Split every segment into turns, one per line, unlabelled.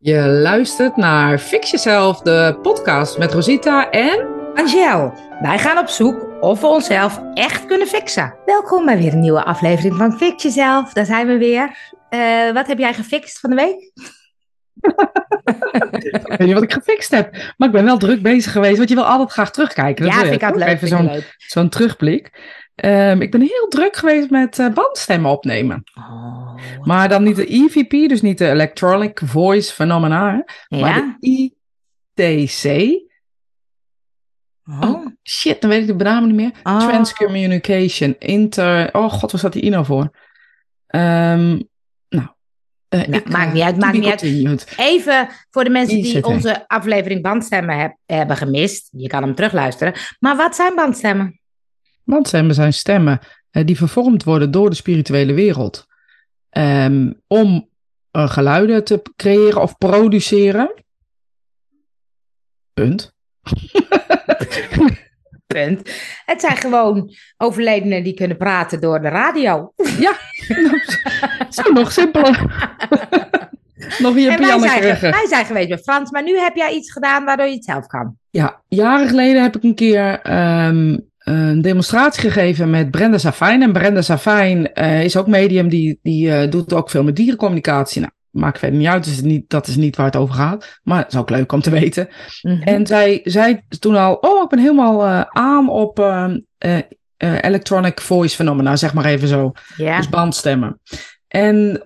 Je luistert naar Fix Jezelf, de podcast met Rosita en...
Angel, wij gaan op zoek of we onszelf echt kunnen fixen. Welkom bij weer een nieuwe aflevering van Fix Jezelf. Daar zijn we weer. Eh, wat heb jij gefixt van de week?
ik weet niet wat ik gefixt heb, maar ik ben wel druk bezig geweest, want je wil altijd graag terugkijken.
Dat ja, vind ik altijd leuk.
Even zo'n zo'n terugblik. Um, ik ben heel druk geweest met uh, bandstemmen opnemen. Oh, maar dan niet de EVP, dus niet de Electronic Voice Phenomena, ja? maar de ITC. Oh. oh. shit, dan weet ik de naam niet meer. Oh. Transcommunication, inter... Oh god, waar staat die INO voor? Um, nou,
uh, nou, ik, maakt niet uit, maakt niet uit. Even voor de mensen die onze aflevering bandstemmen heb, hebben gemist. Je kan hem terugluisteren. Maar wat zijn bandstemmen?
Bandstemmen zijn stemmen uh, die vervormd worden door de spirituele wereld. Um, om uh, geluiden te creëren of produceren. Punt.
Punt. Het zijn gewoon overledenen die kunnen praten door de radio.
Ja, zo nog simpeler. nog hier en wij
zijn, wij zijn geweest bij Frans, maar nu heb jij iets gedaan waardoor je het zelf kan.
Ja, jaren geleden heb ik een keer um, een demonstratie gegeven met Brenda Safijn. En Brenda Safijn uh, is ook medium, die, die uh, doet ook veel met dierencommunicatie. Nou, maakt verder niet uit, dus niet, dat is niet waar het over gaat. Maar het is ook leuk om te weten. Mm -hmm. En zij zei toen al, oh, ik ben helemaal uh, aan op electronic voice phenomena, zeg maar even zo. Dus bandstemmen. En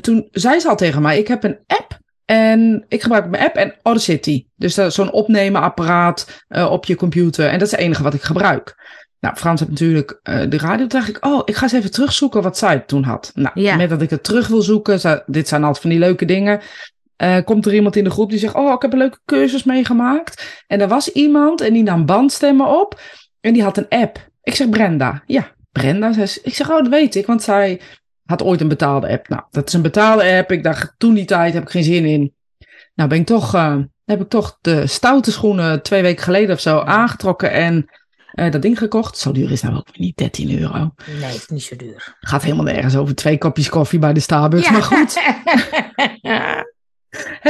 toen zei ze al tegen mij, ik heb een app en ik gebruik mijn app en Audacity. Dus zo'n opnemenapparaat uh, op je computer. En dat is het enige wat ik gebruik. Nou, Frans heeft natuurlijk uh, de radio. Toen dacht ik, oh, ik ga eens even terugzoeken wat zij toen had. Nou, ja. met dat ik het terug wil zoeken, zo, dit zijn altijd van die leuke dingen. Uh, komt er iemand in de groep die zegt, oh, ik heb een leuke cursus meegemaakt. En er was iemand en die nam bandstemmen op. En die had een app. Ik zeg, Brenda. Ja, Brenda. Ik zeg, oh, dat weet ik. Want zij had ooit een betaalde app. Nou, dat is een betaalde app. Ik dacht, toen die tijd heb ik geen zin in. Nou, ben ik toch, uh, heb ik toch de stoute schoenen twee weken geleden of zo aangetrokken en uh, dat ding gekocht. Zo duur is nou ook niet 13 euro.
Nee, het is niet zo duur.
Gaat helemaal nergens over twee kopjes koffie bij de Starbucks. Ja. Maar goed.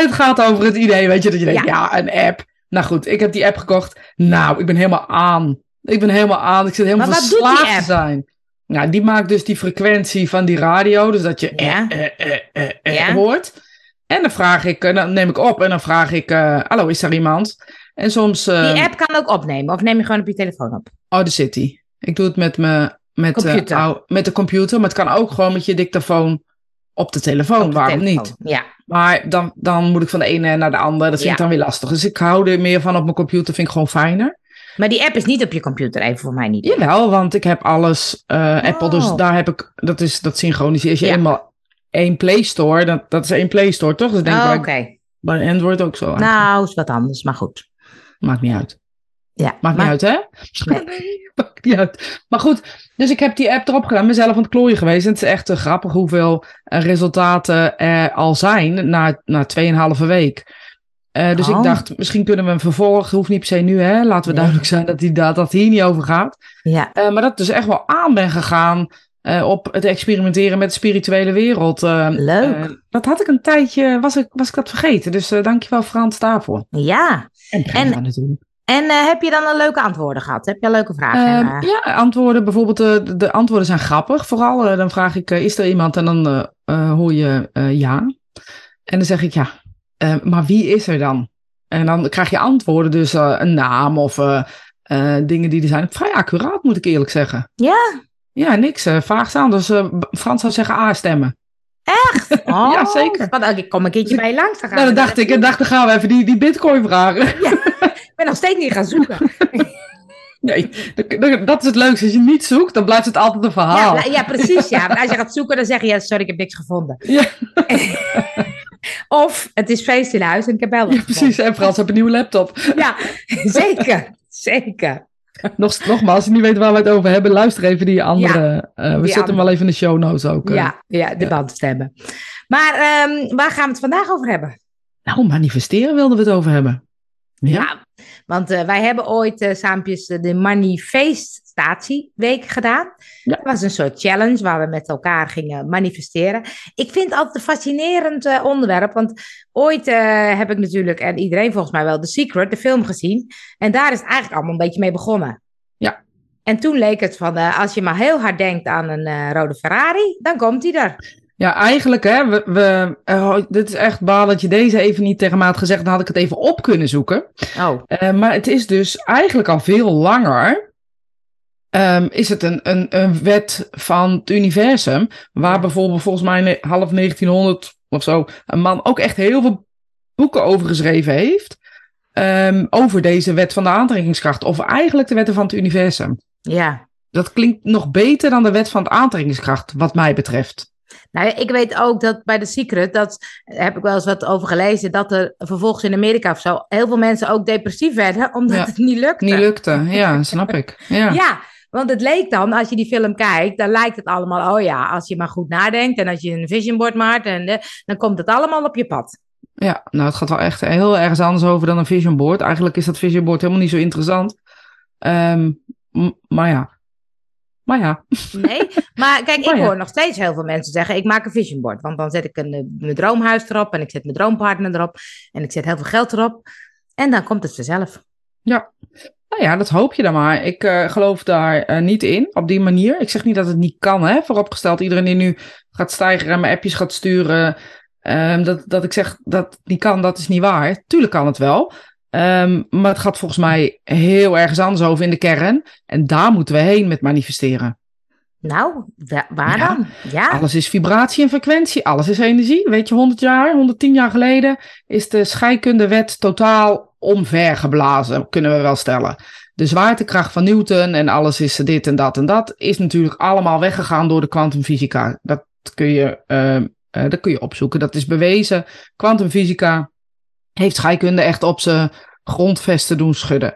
het gaat over het idee, weet je, dat je denkt, ja. ja, een app. Nou goed, ik heb die app gekocht. Nou, ik ben helemaal aan. Ik ben helemaal aan. Ik zit helemaal maar verslaafd te zijn. Nou, die maakt dus die frequentie van die radio, dus dat je ja. eh, eh, eh, eh ja. hoort. En dan vraag ik, dan neem ik op en dan vraag ik, hallo, is er iemand? En soms...
die app kan ook opnemen, of neem je gewoon op je telefoon op?
Oh, de City. Ik doe het met, me, met, computer. met de computer, maar het kan ook gewoon met je dictafoon op de telefoon, waarom niet?
Ja.
Maar dan, dan moet ik van de ene naar de andere, dat vind ik dan weer lastig. Dus ik hou er meer van op mijn computer, vind ik gewoon fijner.
Maar die app is niet op je computer, even voor mij niet.
Jawel, want ik heb alles uh, Apple, dus oh. daar heb ik, dat is dat synchroniseer. Als je ja. eenmaal één Play Store, dat, dat is één Play Store, toch? Dus denk
oh,
ik
okay.
bij Android ook zo.
Nou, is wat anders, maar goed.
Maakt niet uit.
Ja.
Maakt maar... niet uit, hè?
Nee.
Maakt niet uit. Maar goed, dus ik heb die app erop gedaan, mezelf aan het klooien geweest. En het is echt uh, grappig hoeveel uh, resultaten er al zijn na, na 2,5 week. Uh, dus oh. ik dacht, misschien kunnen we een vervolg, hoeft niet per se nu, hè? laten we duidelijk zijn dat, die, dat, dat hier niet over gaat.
Ja.
Uh, maar dat ik dus echt wel aan ben gegaan uh, op het experimenteren met de spirituele wereld.
Leuk.
dat had ik een tijdje, was ik, was ik dat vergeten. Dus dankjewel Frans daarvoor.
Ja.
En, en natuurlijk.
En heb je dan een leuke antwoorden gehad? Heb je leuke vragen?
Ja, antwoorden. Bijvoorbeeld, de, de antwoorden zijn grappig. Vooral, dan vraag ik, is er iemand? En dan hoor je ja. En dan zeg ik, ja, uh, maar wie is er dan? En dan krijg je antwoorden, dus uh, een naam of uh, dingen die er zijn. Vrij accuraat, moet ik eerlijk zeggen.
Ja?
Ja, niks vaag staan. Dus Frans zou zeggen A-stemmen.
Echt? Oh,
ja, zeker.
Want, ik kom een keertje bij je langs.
Dan, nou, dan dacht ik, en dacht, dan gaan we even die, die bitcoin vragen.
Ja, ik ben nog steeds niet gaan zoeken.
Nee, dat is het leukste. Als je niet zoekt, dan blijft het altijd een verhaal.
Ja, ja precies. Ja. Maar als je gaat zoeken, dan zeg je, ja, sorry, ik heb niks gevonden.
Ja.
Of het is feest in huis en ik heb wel
ja, Precies, en Frans heb een nieuwe laptop.
Ja, zeker. zeker.
Nog, nogmaals, als je niet weet waar we het over hebben, luister even die andere. Ja, uh, we die zetten hem wel even in de show notes ook.
Uh, ja, ja, de bandstemmen. Maar um, waar gaan we het vandaag over hebben?
Nou, manifesteren wilden we het over hebben.
Ja, Want uh, wij hebben ooit uh, saampjes de manifestatieweek gedaan. Ja. Dat was een soort challenge waar we met elkaar gingen manifesteren. Ik vind het altijd een fascinerend uh, onderwerp. Want ooit heb ik natuurlijk, en iedereen volgens mij wel, The Secret, de film gezien. En daar is het eigenlijk allemaal een beetje mee begonnen.
Ja.
En toen leek het van, als je maar heel hard denkt aan een rode Ferrari, dan komt hij er.
Ja, eigenlijk, hè, we, we, uh, dit is echt baal dat je deze even niet tegen me had gezegd. Dan had ik het even op kunnen zoeken.
Oh.
Uh, maar het is dus eigenlijk al veel langer. Um, is het een, een, een wet van het universum. Waar bijvoorbeeld volgens mij half 1900 of zo. een man ook echt heel veel boeken over geschreven heeft. Um, over deze wet van de aantrekkingskracht. Of eigenlijk de wetten van het universum.
Ja.
Dat klinkt nog beter dan de wet van de aantrekkingskracht, wat mij betreft.
Nou, ik weet ook dat bij The Secret, dat heb ik wel eens wat over gelezen, dat er vervolgens in Amerika of zo heel veel mensen ook depressief werden, omdat het niet lukte.
Niet lukte, ja, snap ik. Ja.
ja, want het leek dan, als je die film kijkt, dan lijkt het allemaal, oh ja, als je maar goed nadenkt en als je een vision board maakt, en, de, dan komt het allemaal op je pad.
Ja, nou, het gaat wel echt heel ergens anders over dan een vision board. Eigenlijk is dat vision board helemaal niet zo interessant. Um, maar ja, maar ja.
Nee, maar kijk, ik hoor nog steeds heel veel mensen zeggen: ik maak een vision board. Want dan zet ik een, eh, mijn droomhuis erop en ik zet mijn droompartner erop en ik zet heel veel geld erop. En dan komt het vanzelf.
Ja, nou ja, dat hoop je dan maar. Ik uh, geloof daar uh, niet in op die manier. Ik zeg niet dat het niet kan, hè. Vooropgesteld, iedereen die nu gaat stijgen en mijn appjes gaat sturen. Um, dat, dat ik zeg dat het niet kan, dat is niet waar. Tuurlijk kan het wel. Um, maar het gaat volgens mij heel ergens anders over in de kern. En daar moeten we heen met manifesteren.
Nou, waar dan? Ja.
Alles is vibratie en frequentie, alles is energie. Weet je, 100 jaar, 110 jaar geleden is de scheikundewet totaal omvergeblazen, kunnen we wel stellen. De zwaartekracht van Newton en alles is dit en dat en dat, is natuurlijk allemaal weggegaan door de kwantumfysica. Dat kun je, uh, uh, dat kun je opzoeken. Dat is bewezen. Kwantumfysica heeft scheikunde echt op zijn grondvesten doen schudden.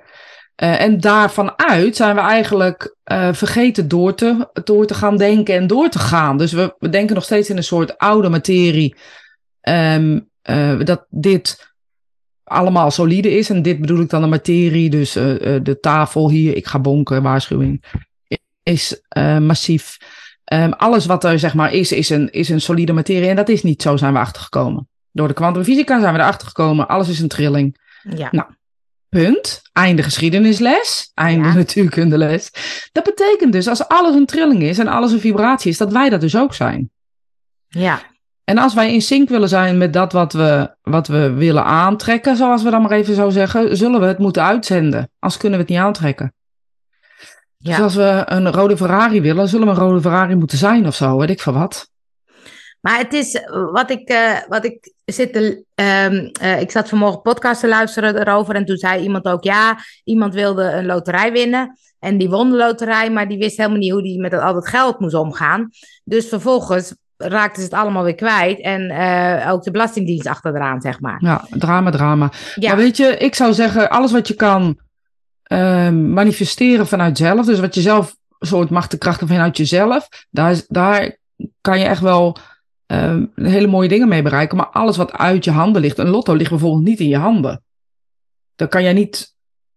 Uh, en daarvan uit zijn we eigenlijk uh, vergeten door te, door te gaan denken en door te gaan. Dus we, we denken nog steeds in een soort oude materie. Um, uh, dat dit allemaal solide is. En dit bedoel ik dan de materie. Dus de tafel hier, ik ga bonken, waarschuwing. Is massief. Um, alles wat er zeg maar is, is een, is een solide materie. En dat is niet zo, zijn we achtergekomen. Door de kwantumfysica zijn we erachter gekomen. Alles is een trilling.
Ja.
Nou, punt. Einde geschiedenisles. Einde ja. natuurkundeles. Dat betekent dus als alles een trilling is en alles een vibratie is, dat wij dat dus ook zijn.
Ja.
En als wij in sync willen zijn met dat wat we, wat we willen aantrekken, zoals we dan maar even zo zeggen, zullen we het moeten uitzenden. Als kunnen we het niet aantrekken. Ja. Dus als we een rode Ferrari willen, zullen we een rode Ferrari moeten zijn of zo, weet ik van wat.
Maar het is wat ik, uh, wat ik zit te, um, uh, ik zat vanmorgen podcast te luisteren erover en toen zei iemand ook, ja, iemand wilde een loterij winnen en die won de loterij, maar die wist helemaal niet hoe die met al dat geld moest omgaan. Dus vervolgens raakten ze het allemaal weer kwijt en uh, ook de belastingdienst achteraan, zeg maar.
Ja, drama, drama. Ja. Maar weet je, ik zou zeggen, alles wat je kan ehm, manifesteren vanuit zelf, dus wat je zelf soort machtenkrachten vanuit jezelf, daar, daar kan je echt wel uh, hele mooie dingen mee bereiken. Maar alles wat uit je handen ligt, een lotto ligt bijvoorbeeld niet in je handen. Dat kan jij niet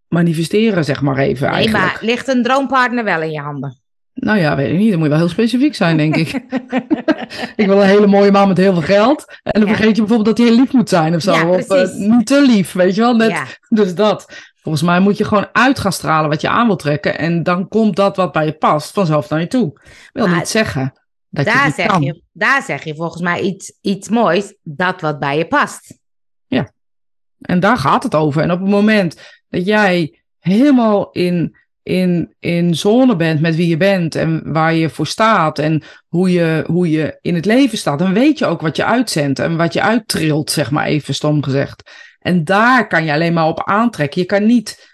manifesteren, zeg maar even. Nee, eigenlijk. maar
ligt een droompartner wel in je handen?
Nou ja, weet ik niet. Dan moet je wel heel specifiek zijn, denk ik. ik wil een hele mooie man met heel veel geld. En dan ja. vergeet je bijvoorbeeld dat hij heel lief moet zijn of zo.
Ja,
of uh, niet te lief, weet je wel. Net, ja. Dus dat. Volgens mij moet je gewoon uit gaan stralen wat je aan wil trekken. En dan komt dat wat bij je past vanzelf naar je toe. Wil maar, niet zeggen dat
daar
je
zeg
kan.
je daar zeg je volgens mij iets, iets moois, dat wat bij je past.
Ja, en daar gaat het over. En op het moment dat jij helemaal in, in, in zone bent met wie je bent en waar je voor staat en hoe je, hoe je in het leven staat, dan weet je ook wat je uitzendt en wat je uittrilt, zeg maar even stom gezegd. En daar kan je alleen maar op aantrekken. Je kan niet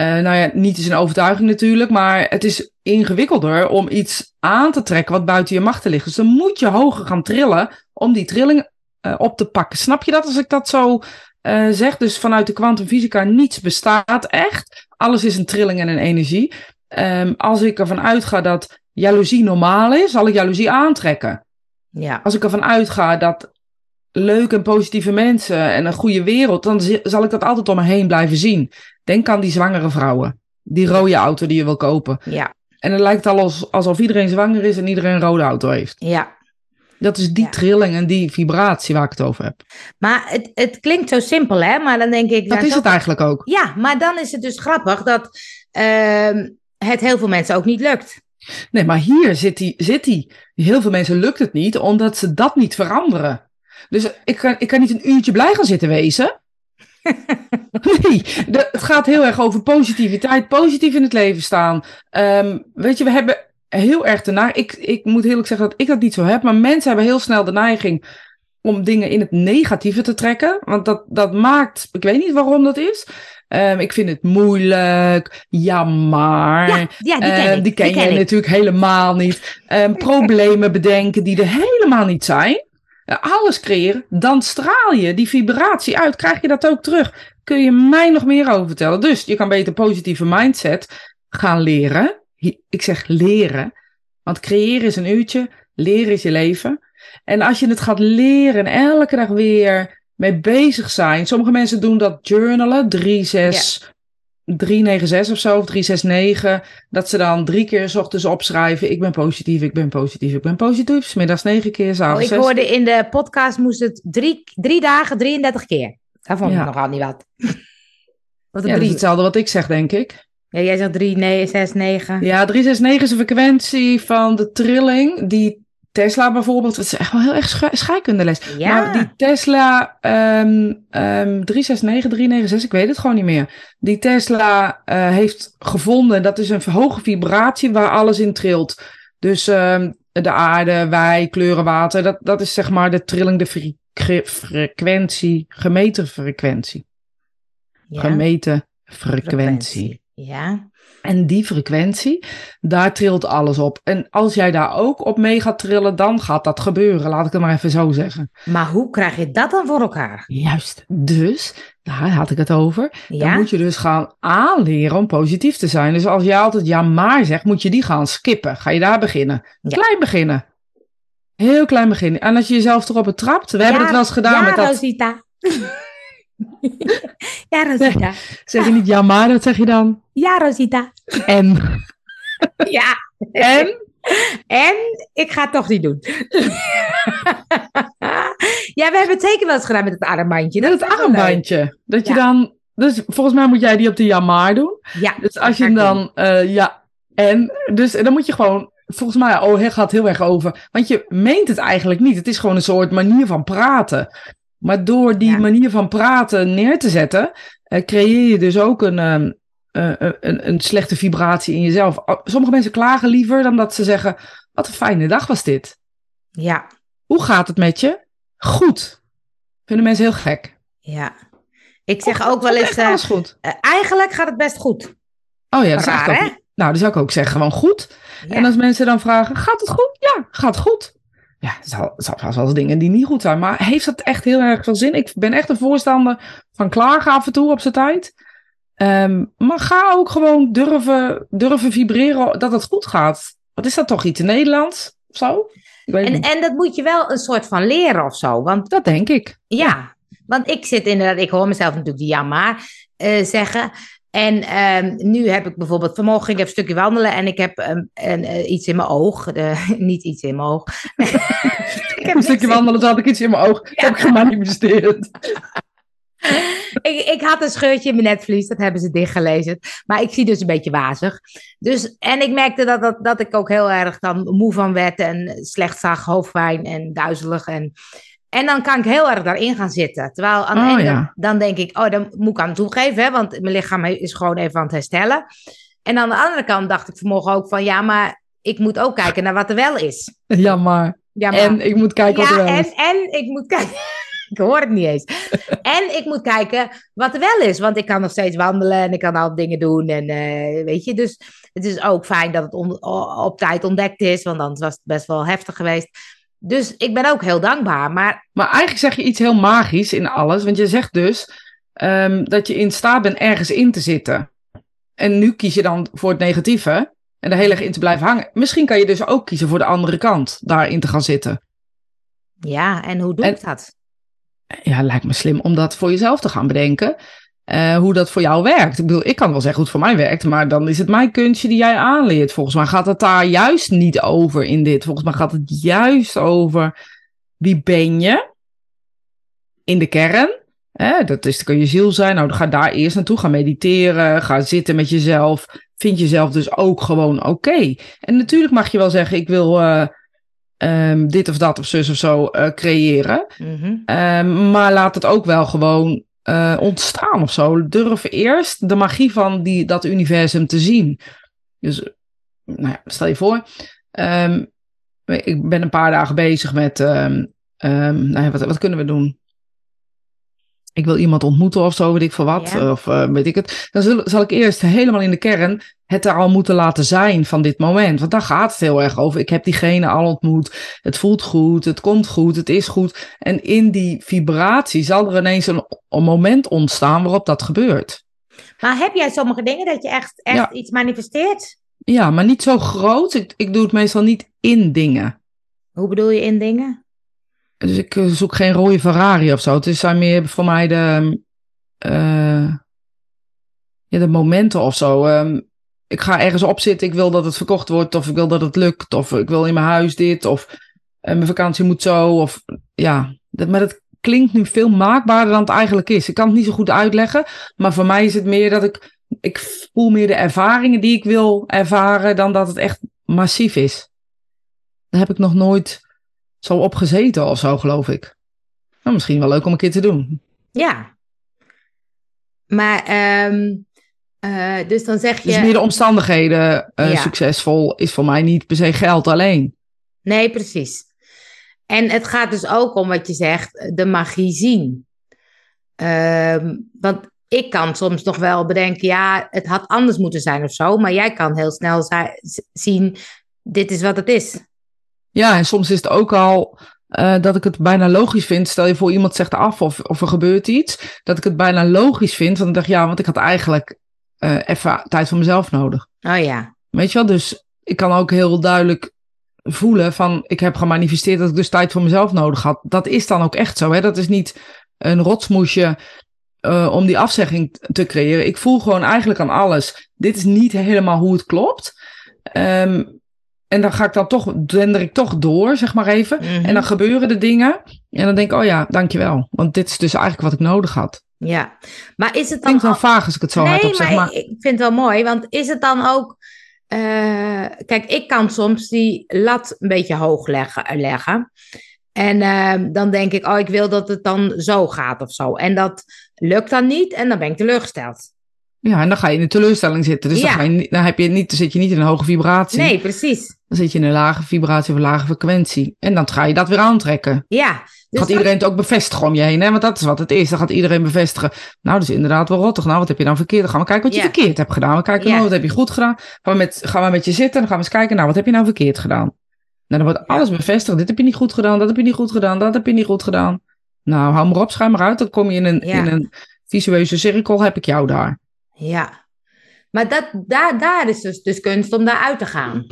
uh, nou ja, niet is een overtuiging natuurlijk, maar het is ingewikkelder om iets aan te trekken wat buiten je machten ligt. Dus dan moet je hoger gaan trillen om die trilling uh, op te pakken. Snap je dat als ik dat zo uh, zeg? Dus vanuit de kwantumfysica niets bestaat echt. Alles is een trilling en een energie. Um, als ik ervan uitga dat jaloezie normaal is, zal ik jaloezie aantrekken.
Ja.
Als ik ervan uitga dat leuke en positieve mensen en een goede wereld, dan zal ik dat altijd om me heen blijven zien. Denk aan die zwangere vrouwen. Die rode auto die je wil kopen.
Ja,
En het lijkt al als, alsof iedereen zwanger is en iedereen een rode auto heeft.
ja.
Dat is die
Ja.
trilling en die vibratie waar ik het over heb.
Maar het, het klinkt zo simpel, hè? Maar dan denk ik...
Dat
ja,
is het eigenlijk ook.
Ja, maar dan is het dus grappig dat ehm, het heel veel mensen ook niet lukt.
Nee, maar hier zit die, zit die. Heel veel mensen lukt het niet, omdat ze dat niet veranderen. Dus ik kan, ik kan niet een uurtje blij gaan zitten wezen. Nee, de- het gaat heel erg over positiviteit, positief in het leven staan. Ehm, weet je, we hebben heel erg de neiging. Ik, ik moet eerlijk zeggen dat ik dat niet zo heb, maar mensen hebben heel snel de neiging om dingen in het negatieve te trekken. Want dat, dat maakt, ik weet niet waarom dat is. Ehm, ik vind het moeilijk, ja maar.
Ja, ja die ken
Eh, die ken je
ik.
natuurlijk helemaal niet. Ehm, problemen bedenken die er helemaal niet zijn. Alles creëren. Dan straal je die vibratie uit. Krijg je dat ook terug. Kun je mij nog meer over vertellen. Dus je kan beter positieve mindset gaan leren. Ik zeg leren. Want creëren is een uurtje. Leren is je leven. En als je het gaat leren en elke dag weer mee bezig zijn. Sommige mensen doen dat journalen. 3, 6, 396 of zo. Of 369. Dat ze dan drie keer s ochtends opschrijven. Ik ben positief, ik ben positief, ik ben positief. 's middags negen keer,
Oh,
s'avonds
ik
zes.
hoorde in de podcast moest het drie, drie dagen 33 keer. Daar vond ik
Ja.
nogal niet wat. Wat
Ja,
een
dat is
drie.
hetzelfde wat ik zeg, denk ik.
Ja, jij zegt 3, nee, 6, 9.
Ja, 369 is de frequentie van de trilling. Die Tesla bijvoorbeeld, dat is echt wel heel erg sche- scheikundeles.
Ja.
Maar die Tesla ehm ehm 369, 396, ik weet het gewoon niet meer. Die Tesla eh, heeft gevonden, dat is een hoge vibratie waar alles in trilt. Dus ehm, de aarde, wij, kleuren, water, dat, dat is zeg maar de fre- fre- frequentie, gemeten frequentie.
Ja.
Gemeten frequentie.
Ja.
En die frequentie, daar trilt alles op. En als jij daar ook op mee gaat trillen, dan gaat dat gebeuren. Laat ik het maar even zo zeggen.
Maar hoe krijg je dat dan voor elkaar?
Juist. Dus, daar had ik het over. Dan
Ja.
moet je dus gaan aanleren om positief te zijn. Dus als jij altijd ja maar zegt, moet je die gaan skippen. Ga je daar beginnen.
Ja.
Klein beginnen. Heel klein beginnen. En als je jezelf erop betrapt. We hebben het wel eens gedaan
ja,
met dat.
Rosita. ja, Rosita.
Zeg je niet ja maar, dat zeg je dan.
Ja, Rosita.
En.
Ja.
En.
En ik ga het toch niet doen. ja, we hebben het zeker wel eens gedaan met het armbandje.
Met
Dat
het armbandje. Dat je
Ja.
dan. Dus volgens mij moet jij die op de ja maar doen.
Ja,
Dus als je dan, eh, ja, en, dus en dan moet je gewoon, volgens mij, oh, het gaat heel erg over, want je meent het eigenlijk niet. Het is gewoon een soort manier van praten. Maar door die
Ja.
manier van praten neer te zetten, eh, creëer je dus ook een, ehm, eh, eh, een, een slechte vibratie in jezelf. Sommige mensen klagen liever dan dat ze zeggen, wat een fijne dag was dit.
Ja,
Hoe gaat het met je? Goed. Vinden mensen heel gek.
ja. Ik zeg ook wel eens,
goed.
eigenlijk gaat het best goed.
Oh ja, dat is
Raar,
echt
hè?
Nou, dan zou ik ook zeggen, gewoon goed.
Ja.
En als mensen dan vragen, gaat het goed? Ja, gaat goed. Ja, het zal- het zal vast wel eens dingen die niet goed zijn. Maar heeft dat echt heel erg veel zin? Ik ben echt een voorstander van klagen af en toe op zijn tijd. Ehm, maar ga ook gewoon durven, durven vibreren dat het goed gaat. Wat is dat toch iets in Nederlands? Of zo?
En,
niet.
en dat moet je wel een soort van leren of zo. Want
Dat denk ik.
ja, want ik zit inderdaad, ik hoor mezelf natuurlijk die ja maar eh, zeggen. En ehm, nu heb ik bijvoorbeeld, vanmorgen ik even een stukje wandelen en ik heb ehm, een, eh, iets in mijn oog. Niet iets in mijn oog. ik heb
Een stukje
in-
wandelen, toen had ik iets in mijn oog. Dat heb ik gemanifesteerd.
ik, ik had een scheurtje in mijn netvlies, dat hebben ze dichtgelezen. Maar ik zie dus een beetje wazig. Dus, en ik merkte dat, dat, dat ik ook heel erg dan moe van werd en slecht zag, hoofdpijn en duizelig. En, en dan kan ik heel erg daarin gaan zitten. Terwijl aan de
Oh,
ene
ja.
kant, dan denk ik, oh, dan moet ik aan toegeven, hè, want mijn lichaam is gewoon even aan het herstellen. En aan de andere kant dacht ik vanmorgen ook van, ja, maar ik moet ook kijken naar wat er wel is.
Ja, maar.
Ja, maar
En ik moet kijken wat er wel
en,
is.
en ik moet kijken. ik hoor het niet eens. en ik moet kijken wat er wel is. Want ik kan nog steeds wandelen en ik kan al dingen doen. En eh, weet je, dus het is ook fijn dat het op tijd ontdekt is. Want anders was het best wel heftig geweest. Dus ik ben ook heel dankbaar. Maar
Maar eigenlijk zeg je iets heel magisch in alles. Want je zegt dus ehm, dat je in staat bent ergens in te zitten. En nu kies je dan voor het negatieve. En er heel erg in te blijven hangen. Misschien kan je dus ook kiezen voor de andere kant. Daarin te gaan zitten.
ja, en hoe doe
En-
ik dat?
ja, lijkt me slim om dat voor jezelf te gaan bedenken. Eh, hoe dat voor jou werkt. Ik bedoel, ik kan wel zeggen hoe het voor mij werkt, maar dan is het mijn kunstje die jij aanleert. Volgens mij gaat het daar juist niet over in dit. Volgens mij gaat het juist over wie ben je in de kern. Hè, dat is, kan je ziel zijn. Nou, dan ga daar eerst naartoe. Ga mediteren. Ga zitten met jezelf. Vind jezelf dus ook gewoon oké. En natuurlijk mag je wel zeggen, ik wil eh, ehm, dit of dat of zus of zo eh, creëren.
Mhm.
Ehm, maar laat het ook wel gewoon eh, ontstaan of zo. Durf eerst de magie van die, dat universum te zien. Dus, nou ja, stel je voor. ehm, ik ben een paar dagen bezig met. ehm, ehm, nou ja, wat, wat kunnen we doen? Ik wil iemand ontmoeten of zo, weet ik veel wat.
Ja.
Of eh, weet ik het. Dan zal, zal ik eerst helemaal in de kern het er al moeten laten zijn van dit moment. Want daar gaat het heel erg over. Ik heb diegene al ontmoet. Het voelt goed, het komt goed, het is goed. En in die vibratie zal er ineens een, een moment ontstaan waarop dat gebeurt.
Maar heb jij sommige dingen dat je echt, echt
Ja.
iets manifesteert?
Ja, maar niet zo groot. Ik, ik doe het meestal niet in dingen.
Hoe bedoel je in dingen?
Dus ik eh, zoek geen rode Ferrari of zo. Het zijn meer voor mij de, eh, ja, de momenten of zo. Ehm, ik ga ergens op zitten, ik wil dat het verkocht wordt, of ik wil dat het lukt, of ik wil in mijn huis dit, of eh, mijn vakantie moet zo. Of, ja, maar dat klinkt nu veel maakbaarder dan het eigenlijk is. Ik kan het niet zo goed uitleggen, maar voor mij is het meer dat ik, ik voel meer de ervaringen die ik wil ervaren, dan dat het echt massief is. Daar heb ik nog nooit zo op gezeten of zo, geloof ik. Nou, misschien wel leuk om een keer te doen.
Ja. Maar, ehm, eh, dus dan zeg je...
Dus meer de omstandigheden eh,
Ja.
succesvol is voor mij niet per se geld alleen.
Nee, precies. En het gaat dus ook om wat je zegt, de magie zien. Ehm, want ik kan soms nog wel bedenken, ja, het had anders moeten zijn of zo. Maar jij kan heel snel zien, dit is wat het is.
Ja, en soms is het ook al eh, dat ik het bijna logisch vind. Stel je voor iemand zegt af of, of er gebeurt iets. Dat ik het bijna logisch vind. Want ik dacht, ja, want ik had eigenlijk eh, even tijd voor mezelf nodig.
Oh ja,
Weet je wel? Dus ik kan ook heel duidelijk voelen van... ik heb gemanifesteerd dat ik dus tijd voor mezelf nodig had. Dat is dan ook echt zo. Hè? Dat is niet een rotsmoesje eh, om die afzegging te creëren. Ik voel gewoon eigenlijk aan alles. Dit is niet helemaal hoe het klopt. Ehm, en dan ga ik dan toch, dender ik toch door, zeg maar even.
Mhm.
En dan gebeuren de dingen. En dan denk ik, oh ja, dankjewel. Want dit is dus eigenlijk wat ik nodig had.
ja. Maar is het dan...
Klinkt wel
al-
vaag als ik het zo
nee,
hardop zeg.
maar
Maar
ik, vind het wel mooi, want is het dan ook... eh, kijk, ik kan soms die lat een beetje hoog leggen. leggen. En ehm, dan denk ik, oh, ik wil dat het dan zo gaat of zo. En dat lukt dan niet en dan ben ik teleurgesteld.
ja, en dan ga je in de teleurstelling zitten. Dus dan, ga je, dan, heb je niet, dan zit je niet in een hoge vibratie.
Nee, precies.
Dan zit je in een lage vibratie of een lage frequentie. En dan ga je dat weer aantrekken.
Ja. Dus
gaat iedereen het ook bevestigen om je heen, hè? Want dat is wat het is. Dan gaat iedereen bevestigen. Nou, dat is inderdaad wel rottig. Nou, wat heb je dan verkeerd? Dan gaan we kijken wat je
Ja.
verkeerd hebt gedaan. We kijken,
Ja.
nou, wat heb je goed gedaan? Gaan we, met, gaan we met je zitten en dan gaan we eens kijken. Nou, wat heb je nou verkeerd gedaan? Nou, dan wordt alles bevestigd. Dit heb je niet goed gedaan, dat heb je niet goed gedaan, dat heb je niet goed gedaan. Nou, hou maar op, schuim maar uit. Dan kom je in een,
Ja.
in een visueuze cirkel, heb ik jou daar.
Ja. Maar dat, daar, daar is dus, dus kunst om daaruit te gaan.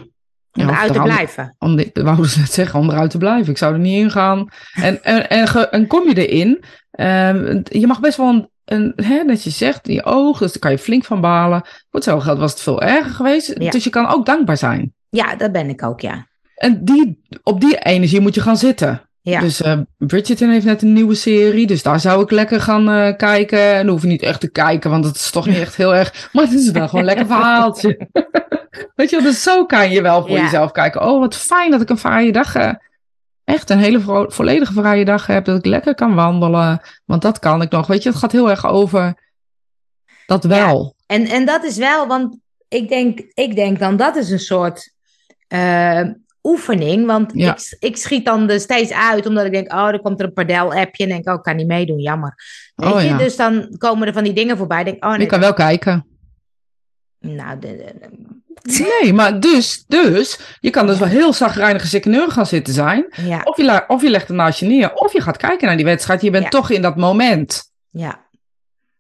Om
Ja,
eruit te blijven.
Om de, wou net zeggen, om eruit te blijven. Ik zou er niet in gaan. En, en, en, ge- en kom je erin, ehm, je mag best wel een, een hè, dat je zegt, in je oog, dus daar kan je flink van balen. Voor hetzelfde geld was het veel erger geweest.
Ja.
Dus je kan ook dankbaar zijn.
Ja, dat ben ik ook, ja.
En die, op die energie moet je gaan zitten.
Ja.
Dus eh, Bridgerton heeft net een nieuwe serie, dus daar zou ik lekker gaan eh, kijken. En dan hoef je niet echt te kijken, want het is toch niet echt heel erg. Maar het is wel gewoon een lekker verhaaltje. Weet je wel, dus zo kan je wel voor
Ja.
jezelf kijken. Oh, wat fijn dat ik een vrije dag eh, Echt een hele volledige vrije dag heb. Dat ik lekker kan wandelen. Want dat kan ik nog. Weet je, het gaat heel erg over dat wel.
En, en dat is wel, want ik denk, ik denk dan dat is een soort oefening. Want
Ja.
ik, ik schiet dan er steeds uit, omdat ik denk, oh, er komt er een padel-appje. En denk, oh, ik kan niet meedoen, jammer. Weet
Oh,
je?
ja.
Dus dan komen er van die dingen voorbij. Denk, oh,
Je
nee,
kan wel kijken.
nou, de, de- de-
Nee, maar dus, dus, je kan dus wel heel zagrijnige sikkeneur gaan zitten zijn.
ja,
Of je, of je legt het naast je neer. Of je gaat kijken naar die wedstrijd. Je bent
Ja.
toch in dat moment.
ja.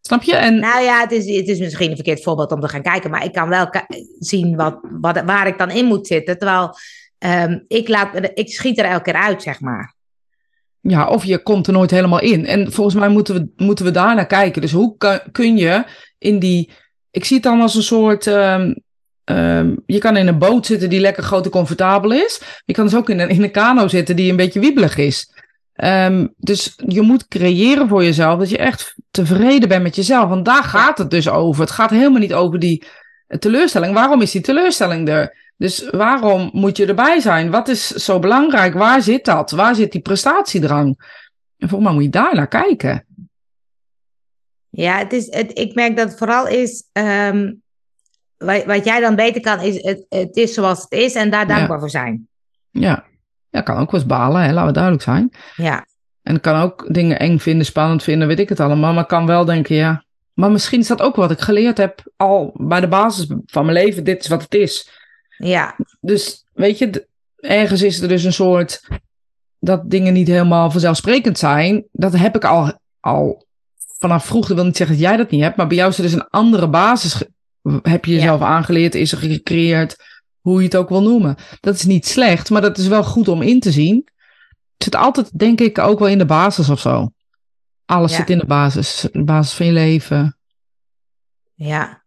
Snap je? En
Nou ja, het is, het is misschien een verkeerd voorbeeld om te gaan kijken, maar ik kan wel zien wat, wat, waar ik dan in moet zitten. Terwijl ehm, ik, laat, ik schiet er elke keer uit, zeg maar.
ja, of je komt er nooit helemaal in. En volgens mij moeten we, moeten we daar naar kijken. Dus hoe kan, kun je in die. Ik zie het dan als een soort. ehm, ehm, je kan in een boot zitten die lekker groot en comfortabel is. Je kan dus ook in een, in een kano zitten die een beetje wiebelig is. Dus je moet creëren voor jezelf dat je echt tevreden bent met jezelf. Want daar gaat het dus over. Het gaat helemaal niet over die teleurstelling. Waarom is die teleurstelling er? Dus waarom moet je erbij zijn? Wat is zo belangrijk? Waar zit dat? Waar zit die prestatiedrang? En volgens mij moet je daar naar kijken.
Ja, het is, het, ik merk dat het vooral is. ehm, wat, wat jij dan beter kan, is het, het is zoals het is en daar
Ja.
dankbaar voor zijn.
Ja, ja kan ook wel eens balen, hè? laten we duidelijk zijn.
Ja,
En kan ook dingen eng vinden, spannend vinden, weet ik het allemaal. Maar kan wel denken, ja. Maar misschien is dat ook wat ik geleerd heb al bij de basis van mijn leven. Dit is wat het is.
Ja,
Dus weet je, ergens is er dus een soort dat dingen niet helemaal vanzelfsprekend zijn. Dat heb ik al, al vanaf vroeger. Dat wil niet zeggen dat jij dat niet hebt, maar bij jou is er dus een andere basis. Heb je
Ja.
jezelf aangeleerd, is er gecreëerd, hoe je het ook wil noemen. Dat is niet slecht, maar dat is wel goed om in te zien. Het zit altijd, denk ik, ook wel in de basis of zo. Alles
Ja.
zit in de basis, de basis van je leven.
ja.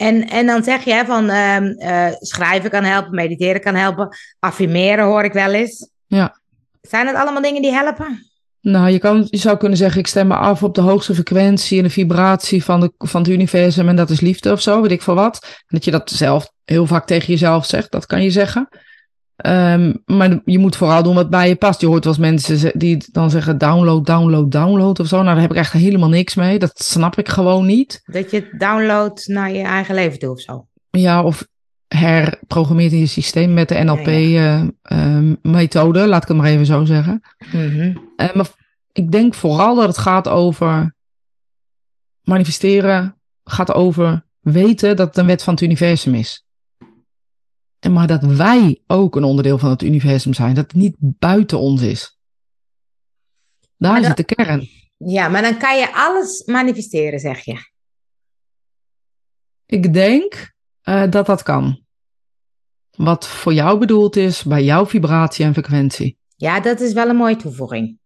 En, en dan zeg je van ehm, eh, schrijven kan helpen, mediteren kan helpen, affirmeren hoor ik wel eens.
Ja.
Zijn het allemaal dingen die helpen?
Nou, je, kan, je zou kunnen zeggen, ik stem me af op de hoogste frequentie en de vibratie van, de, van het universum en dat is liefde of zo, weet ik veel wat. En dat je dat zelf heel vaak tegen jezelf zegt, dat kan je zeggen. Ehm, maar je moet vooral doen wat bij je past. Je hoort wel eens mensen die dan zeggen download, download, download of zo. Nou, daar heb ik echt helemaal niks mee. Dat snap ik gewoon niet.
Dat je het downloadt naar je eigen leven toe of zo.
Ja, of herprogrammeert in je systeem met de NLP-methode, laat ik het maar even zo zeggen.
Mhm.
Eh, maar ik denk vooral dat het gaat over manifesteren, gaat over weten dat het een wet van het universum is. En maar dat wij ook een onderdeel van het universum zijn, dat het niet buiten ons is. Daar zit de kern.
Ja, maar dan kan je alles manifesteren, zeg je.
Ik denk eh, dat dat kan. Wat voor jou bedoeld is bij jouw vibratie en frequentie.
Ja, dat is wel een mooie toevoeging.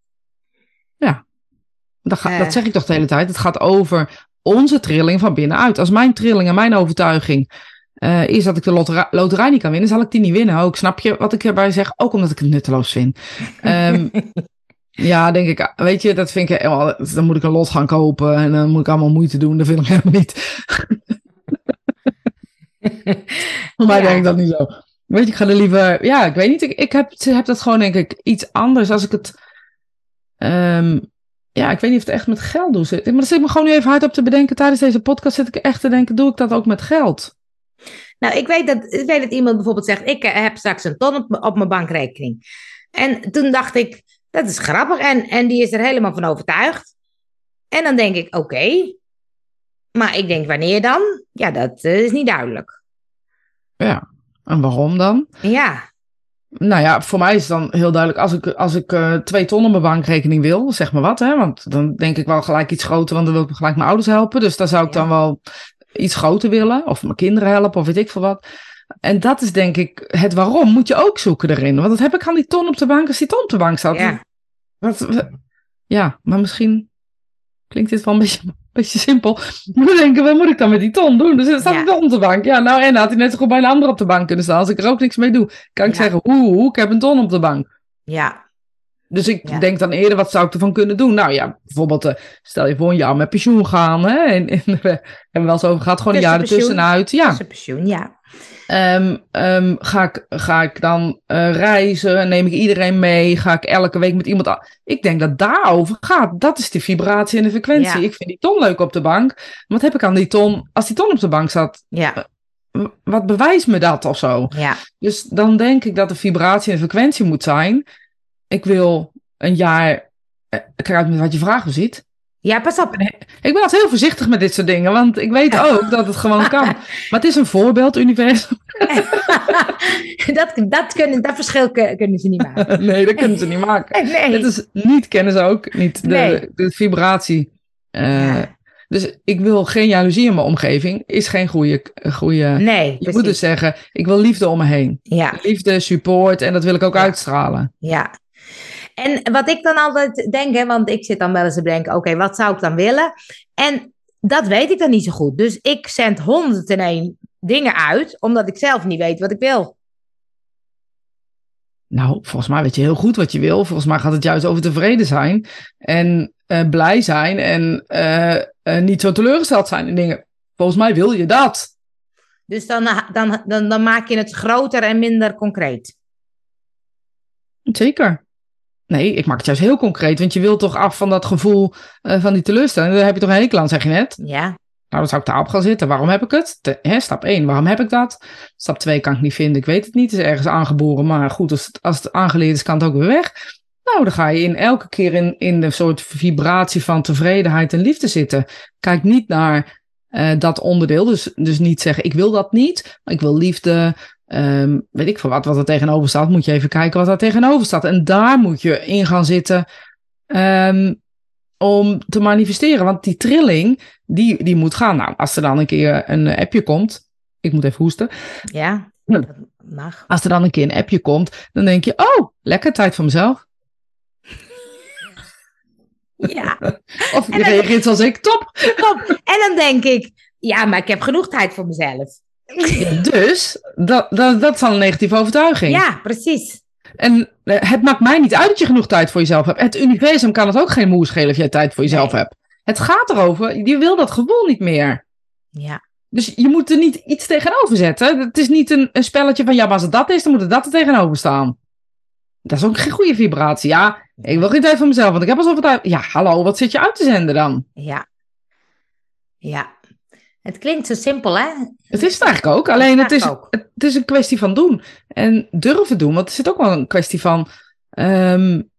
Dat, ga-
Eh.
dat zeg ik toch de hele tijd. Het gaat over onze trilling van binnenuit. Als mijn trilling en mijn overtuiging eh, is dat ik de loterij, loterij niet kan winnen, zal ik die niet winnen. Ook snap je wat ik erbij zeg? Ook omdat ik het nutteloos vind. Ehm, ja, denk ik, weet je, dat vind ik helemaal. Dan moet ik een lot gaan kopen en dan moet ik allemaal moeite doen. Dat vind ik helemaal niet. Voor mij
Ja.
denk ik dat niet zo. Weet je, ik ga er liever. Ja, ik weet niet. Ik, ik heb, heb dat gewoon, denk ik, iets anders als ik het. ehm, ja, ik weet niet of het echt met geld doet. Maar dat zit me gewoon nu even hard op te bedenken. Tijdens deze podcast zit ik echt te denken: doe ik dat ook met geld?
Nou, ik weet, dat, ik weet dat iemand bijvoorbeeld zegt: Ik eh, heb straks een ton op, mijn bankrekening. En toen dacht ik: Dat is grappig. En, en die is er helemaal van overtuigd. En dan denk ik: Oké. Maar ik denk: Wanneer dan? Ja, dat eh, is niet duidelijk.
Ja. En waarom dan?
Ja,
Nou ja, voor mij is dan heel duidelijk. Als ik, als ik eh, twee ton op mijn bankrekening wil, zeg maar wat. Hè? Want dan denk ik wel gelijk iets groter, want dan wil ik gelijk mijn ouders helpen. Dus daar zou ik
Ja.
dan wel iets groter willen. Of mijn kinderen helpen, of weet ik veel wat. En dat is denk ik het waarom moet je ook zoeken erin. Want dat heb ik aan die ton op de bank als die ton op de bank staat.
ja.
Wat, ja, maar misschien klinkt dit wel een beetje, een beetje simpel. Maar dan denken, wat moet ik dan met die ton doen? Dus er staat
Ja.
ton op de bank. Ja, nou en had hij net zo goed bij een ander op de bank kunnen staan. Als ik er ook niks mee doe, kan ik
Ja.
zeggen, oeh, ik heb een ton op de bank.
ja.
Dus ik
Ja.
denk dan eerder, wat zou ik ervan kunnen doen? Nou ja, bijvoorbeeld, eh, stel je voor een jaar met pensioen gaan. Hè? En, en, we hebben wel eens over gehad, gewoon een jaar ertussenuit. Ja,
Tussenpensioen, ja.
Ehm, ehm, ga, ik, ga ik dan eh, reizen? Neem ik iedereen mee? Ga ik elke week met iemand... Ik denk dat daarover gaat. Dat is de vibratie en de frequentie.
Ja.
Ik vind die ton leuk op de bank. Wat heb ik aan die ton? Als die ton op de bank zat,
Ja,
wat bewijst me dat of zo?
ja.
Dus dan denk ik dat de vibratie en de frequentie moet zijn. Ik wil een jaar... eh, Kijk uit met wat je vragen ziet.
Ja, pas op.
Ik ben altijd heel voorzichtig met dit soort dingen, want ik weet ook dat het gewoon kan. Maar het is een voorbeeld, universum.
dat, dat, kunnen, dat verschil kun- kunnen ze niet maken.
Nee, dat kunnen ze niet maken.
Nee.
Het is niet kennen ze ook, niet de,
Nee.
de vibratie. Eh,
Ja.
Dus ik wil geen jaloezie in mijn omgeving, is geen goede. goede
Nee,
je
precies.
moet dus zeggen, ik wil liefde om me heen.
Ja,
Liefde, support en dat wil ik ook
Ja.
uitstralen.
ja. En wat ik dan altijd denk, hè, want ik zit dan wel eens te denken, oké, wat zou ik dan willen? En dat weet ik dan niet zo goed. Dus ik zend 101 dingen uit, omdat ik zelf niet weet wat ik wil.
Nou, volgens mij weet je heel goed wat je wil. Volgens mij gaat het juist over tevreden zijn en uh, blij zijn en uh, uh, niet zo teleurgesteld zijn in dingen. Volgens mij wil je dat.
Dus dan, dan, dan, dan maak je het groter en minder concreet.
Zeker. Nee, ik maak het juist heel concreet, want je wilt toch af van dat gevoel uh, van die teleurstelling. Daar heb je toch een hekel aan, zeg je net?
Ja.
Nou, dan zou ik daarop gaan zitten. Waarom heb ik het? Te, hè, stap 1, waarom heb ik dat? Stap 2 kan ik niet vinden, ik weet het niet. Het is ergens aangeboren, maar goed, als het, als het aangeleerd is, kan het ook weer weg. Nou, dan ga je in elke keer in, in de soort vibratie van tevredenheid en liefde zitten. Kijk niet naar uh, dat onderdeel. Dus, dus niet zeggen, ik wil dat niet, maar ik wil liefde. Um, weet ik veel wat, wat er tegenover staat. Moet je even kijken wat er tegenover staat. En daar moet je in gaan zitten um, om te manifesteren. Want die trilling, die, die moet gaan. Nou, als er dan een keer een appje komt. Ik moet even hoesten.
Ja, dat mag.
Als er dan een keer een appje komt, dan denk je, oh, lekker tijd voor mezelf.
Ja.
Of je reageert zoals ik, top.
top. En dan denk ik, ja, maar ik heb genoeg tijd voor mezelf.
Dus, dat, dat, dat is al een negatieve overtuiging.
Ja, precies.
En het maakt mij niet uit dat je genoeg tijd voor jezelf hebt. Het universum kan het ook geen moe schelen of jij tijd voor jezelf nee. hebt. Het gaat erover, je wil dat gevoel niet meer.
Ja.
Dus je moet er niet iets tegenover zetten. Het is niet een, een spelletje van, ja, maar als het dat is, dan moet er dat er tegenover staan. Dat is ook geen goede vibratie. Ja, ik wil geen tijd voor mezelf, want ik heb al zoveel tijd. Ja, hallo, wat zit je uit te zenden dan?
Ja. Ja. Het klinkt zo simpel, hè?
Het is het eigenlijk ook. Alleen het, is, het is een kwestie van doen. En durven doen. Want er zit ook wel een kwestie van... Um,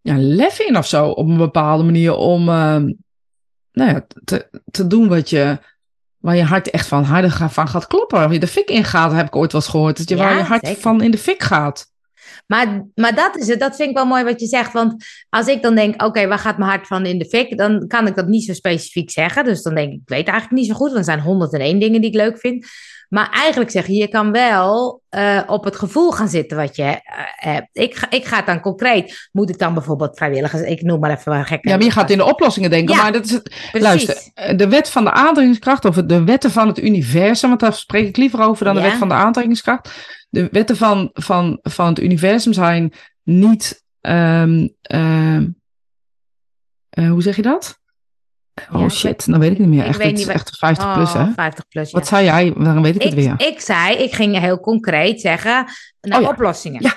ja, lef in of zo. Op een bepaalde manier om... Um, nou ja, te, te doen wat je... Waar je hart echt van, harder van gaat kloppen. Waar je de fik in gaat, heb ik ooit wel eens gehoord. Dat je, ja, waar je hart zeker. van in de fik gaat.
Maar, maar dat is het. Dat vind ik wel mooi wat je zegt. Want als ik dan denk, oké, okay, waar gaat mijn hart van in de fik? Dan kan ik dat niet zo specifiek zeggen. Dus dan denk ik, ik weet eigenlijk niet zo goed. Want er zijn 101 dingen die ik leuk vind. Maar eigenlijk zeg je, je kan wel uh, op het gevoel gaan zitten wat je uh, hebt. Ik ga, ik ga het dan concreet. Moet ik dan bijvoorbeeld vrijwilligers, ik noem maar even een gek.
Ja, maar je gaat in de oplossingen denken.
Ja,
maar dat is het.
precies.
Luister, de wet van de aantrekkingskracht, of de wetten van het universum, want daar spreek ik liever over dan de wet van de aantrekkingskracht. De wetten van, van, van het universum zijn niet. ehm ehm eh, hoe zeg je dat? Oh
Ja,
shit, dan weet ik het niet meer.
ik
Echt,
weet niet
is echt 50 plus, hè?
Oh, 50 plus, ja.
Wat zei jij? Dan weet ik het weer.
ik zei, ik ging heel concreet zeggen naar
Oh ja.
oplossingen.
Ja,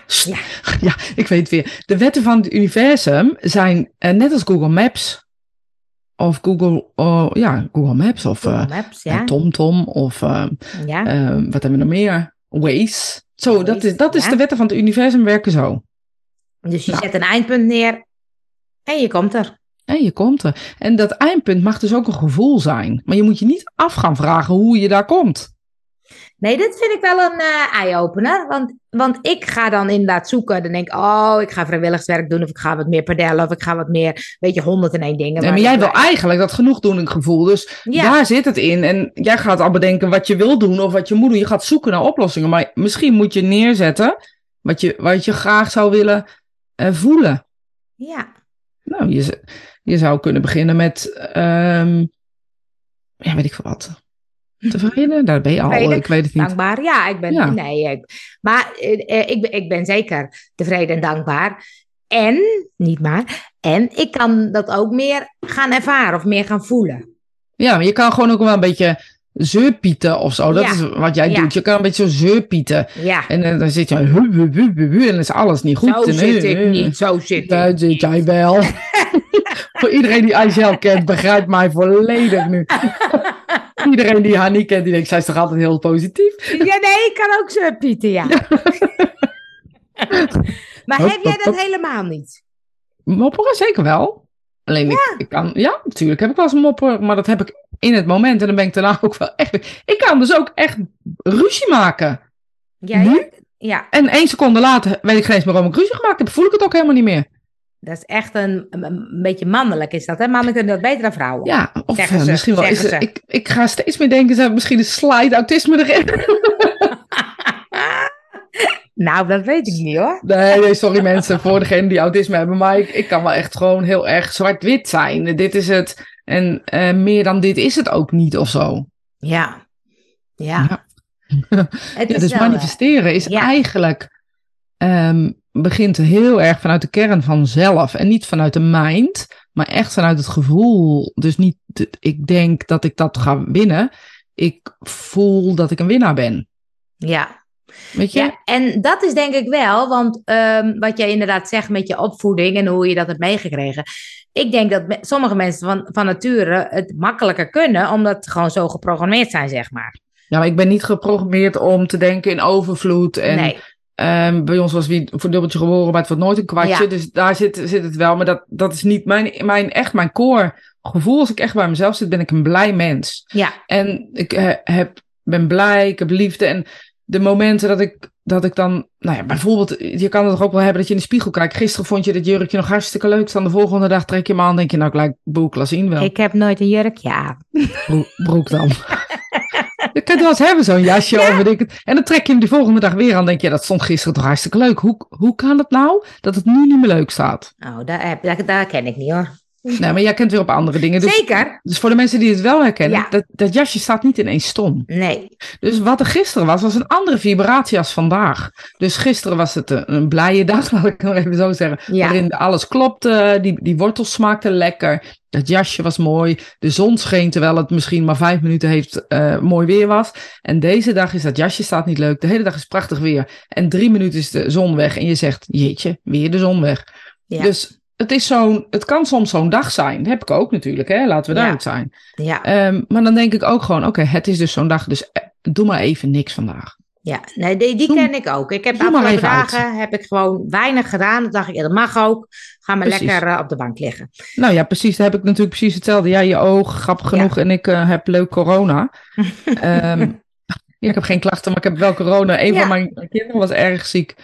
Ja.
ik weet het weer. De wetten van het universum zijn eh, net als Google Maps. Of Google, oh, ja, Google Maps of
Google
eh,
Maps.
TomTom of wat hebben we nog meer? Waze. Zo, dat is, dat is
ja.
de wetten van het universum werken zo.
dus je
nou.
zet een eindpunt neer en je komt er.
En je komt er. En dat eindpunt mag dus ook een gevoel zijn. Maar je moet je niet af gaan vragen hoe je daar komt.
Nee, dit vind ik wel een eh, eye-opener. Want, want ik ga dan inderdaad zoeken. Dan denk ik, oh, ik ga vrijwilligerswerk doen. Of ik ga wat meer padellen. Of ik ga wat meer, weet je, 101 dingen.
Nee, maar jij wil eigenlijk dat genoegdoening gevoel. Dus
Ja.
daar zit het in. En jij gaat al bedenken wat je wil doen of wat je moet doen. Je gaat zoeken naar oplossingen. Maar misschien moet je neerzetten wat je, wat je graag zou willen eh, voelen.
Ja,
Nou, je, je zou kunnen beginnen met, ehm, ja, weet ik veel wat. Tevreden? Daar ben je al,
Tevreden,
ik weet het niet.
dankbaar. Ja, ik ben,
Ja.
nee. Ik, maar eh, eh, ik, ben, ik ben zeker tevreden en dankbaar. En, niet maar, en ik kan dat ook meer gaan ervaren of meer gaan voelen.
Ja, maar je kan gewoon ook wel een beetje zeurpieten of zo. Dat
Ja.
is wat jij
Ja.
doet. Je kan een beetje zo zeurpieten.
Ja,
En eh, dan zit je, hu, hu, hu, hu, en dan is alles niet goed.
zo
En,
zit ik niet, zo zit
Daar
ik
zit jij wel. Voor iedereen die Angel kent, begrijpt mij volledig nu. iedereen die haar niet kent, die denkt, zij is toch altijd heel positief.
Ja, nee, ik kan ook zo pieten, ja. maar heb jij dat helemaal niet?
Mopperen zeker wel. Alleen ik, ik kan, ja, natuurlijk heb ik wel eens mopperen, maar dat heb ik in het moment. En dan ben ik daarna ook wel echt. Ik kan dus ook echt ruzie maken.
Ja,
Nu?
ja, ja,
En één seconde later weet ik geen eens meer waarom ik ruzie gemaakt heb. Voel ik het ook helemaal niet meer.
Dat is echt een, een, een beetje mannelijk, is dat. Hè? Mannen kunnen dat beter dan vrouwen.
Ja, of eh,
ze,
misschien wel. Is, ik, ik ga steeds meer denken, hebben misschien een slide autisme erin.
Nou, dat weet ik niet hoor.
Nee, nee sorry mensen voor degenen die autisme hebben. Maar ik, ik kan wel echt gewoon heel erg zwart-wit zijn. Dit is het. En uh, meer dan dit is het ook niet of zo.
Ja. Ja. ja.
Het ja dus wel, manifesteren is ja. eigenlijk. Um, begint heel erg vanuit de kern van zelf. En niet vanuit de mind. Maar echt vanuit het gevoel. Dus niet. Ik denk dat ik dat ga winnen. Ik voel dat ik een winnaar ben.
Ja, Weet je? Ja, en dat is denk ik wel, want um, wat jij inderdaad zegt met je opvoeding en hoe je dat hebt meegekregen. Ik denk dat sommige mensen van, van nature het makkelijker kunnen, omdat ze gewoon zo geprogrammeerd zijn, zeg maar.
Ja, maar ik ben niet geprogrammeerd om te denken in overvloed. En nee. Um, bij ons was wie voor dubbeltje geboren, maar het wordt nooit een kwartje. Ja. Dus daar zit, zit het wel. Maar dat, dat is niet mijn, mijn, echt mijn core gevoel. Als ik echt bij mezelf zit, ben ik een blij mens.
Ja.
En ik uh, heb, ben blij, ik heb liefde. En de momenten dat ik, dat ik dan, nou ja, bijvoorbeeld, je kan het toch ook wel hebben dat je in de spiegel kijkt. Gisteren vond je dit jurkje nog hartstikke leuk staan. De volgende dag trek je hem aan, denk je, nou, ik lijkt boeklas in wel.
Ik heb nooit een jurkje aan.
broek dan. je kunt wel eens hebben, zo'n jasje ja. het. En dan trek je hem de volgende dag weer aan. denk je, dat stond gisteren toch hartstikke leuk. Hoe, hoe kan het nou dat het nu niet meer leuk staat?
Oh, daar, daar, daar ken ik niet hoor.
Nee, maar jij kent weer op andere dingen. Dus,
Zeker.
Dus voor de mensen die het wel herkennen, dat, dat jasje staat niet ineens stom.
Nee.
Dus wat er gisteren was, was een andere vibratie als vandaag. Dus gisteren was het een, een blije dag, laat ik het even zo zeggen. Ja. Waarin alles klopte, die, die wortels smaakten lekker. Het jasje was mooi. De zon scheen terwijl het misschien maar vijf minuten heeft uh, mooi weer was. En deze dag is dat jasje staat niet leuk. De hele dag is prachtig weer. En drie minuten is de zon weg. En je zegt, jeetje, weer de zon weg. Ja. Dus het, is zo'n, het kan soms zo'n dag zijn. Dat heb ik ook natuurlijk, hè? laten we duidelijk zijn.
Ja.
Um, maar dan denk ik ook gewoon, oké, het is dus zo'n dag, dus eh, doe maar even niks vandaag.
Ja, nee, die, die ken ik ook. Ik heb afgelopen dagen heb ik gewoon weinig gedaan. Dan dacht ik, ja, dat mag ook. Ga maar lekker uh, op de bank liggen.
Nou ja, precies. Dan heb ik natuurlijk precies hetzelfde. Ja, je oog, grappig genoeg. En ik uh, heb leuk corona. um, ik heb geen klachten, maar ik heb wel corona. Een ja. van mijn kinderen was erg ziek.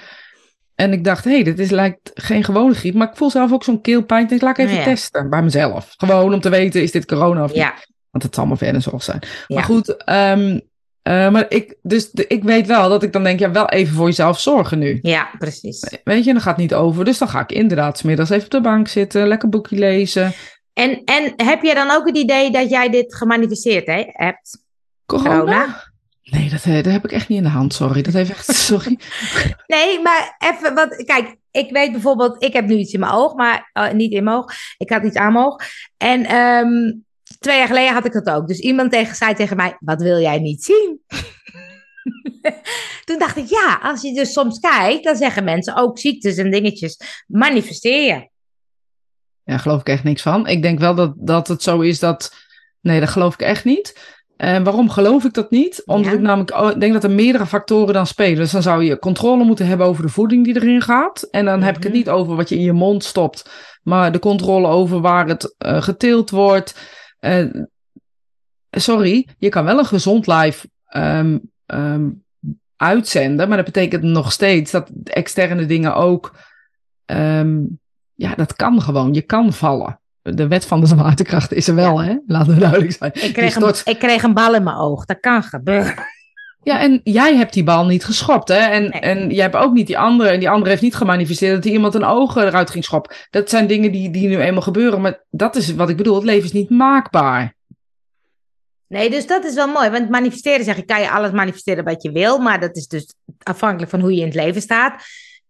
En ik dacht, hé, hey, dit is, lijkt geen gewone griep. Maar ik voel zelf ook zo'n keelpijn. Dus laat ik even ja. testen bij mezelf. Gewoon om te weten, is dit corona of niet?
Ja.
Want het zal maar verder zo zijn. Ja. Maar goed, um, uh, maar ik, dus de, ik weet wel dat ik dan denk, ja, wel even voor jezelf zorgen nu.
Ja, precies.
Weet je, dan gaat het niet over. Dus dan ga ik inderdaad smiddags even op de bank zitten, lekker boekje lezen.
En, en heb je dan ook het idee dat jij dit gemanifesteerd hè, hebt?
Corona? corona? Nee, dat, dat, heb ik echt niet in de hand, sorry. Dat heeft echt, sorry.
nee, maar even, want kijk, ik weet bijvoorbeeld, ik heb nu iets in mijn oog, maar uh, niet in mijn oog. Ik had iets aan mijn oog. En um, twee jaar geleden had ik dat ook. Dus iemand tegen, zei tegen mij, wat wil jij niet zien? Toen dacht ik, ja, als je dus soms kijkt, dan zeggen mensen ook ziektes en dingetjes manifesteren.
Ja, geloof ik echt niks van. Ik denk wel dat, dat het zo is dat. Nee, dat geloof ik echt niet. En waarom geloof ik dat niet? Omdat ja. ik namelijk denk dat er meerdere factoren dan spelen. Dus dan zou je controle moeten hebben over de voeding die erin gaat. En dan mm -hmm. heb ik het niet over wat je in je mond stopt, maar de controle over waar het uh, geteeld wordt. Uh, sorry, je kan wel een gezond live um, um, uitzenden, maar dat betekent nog steeds dat externe dingen ook. Um, ja, dat kan gewoon. Je kan vallen de wet van de zwaartekracht is er wel, ja. hè? Laten we duidelijk zijn.
Ik kreeg, een, ik kreeg een bal in mijn oog. Dat kan gebeuren.
Ja, en jij hebt die bal niet geschopt, hè? En, nee. en jij hebt ook niet die andere. En die andere heeft niet gemanifesteerd dat die iemand een oog eruit ging schoppen. Dat zijn dingen die, die nu eenmaal gebeuren. Maar dat is wat ik bedoel. Het leven is niet maakbaar.
Nee, dus dat is wel mooi. Want manifesteren zeg ik, kan je alles manifesteren wat je wil. Maar dat is dus afhankelijk van hoe je in het leven staat.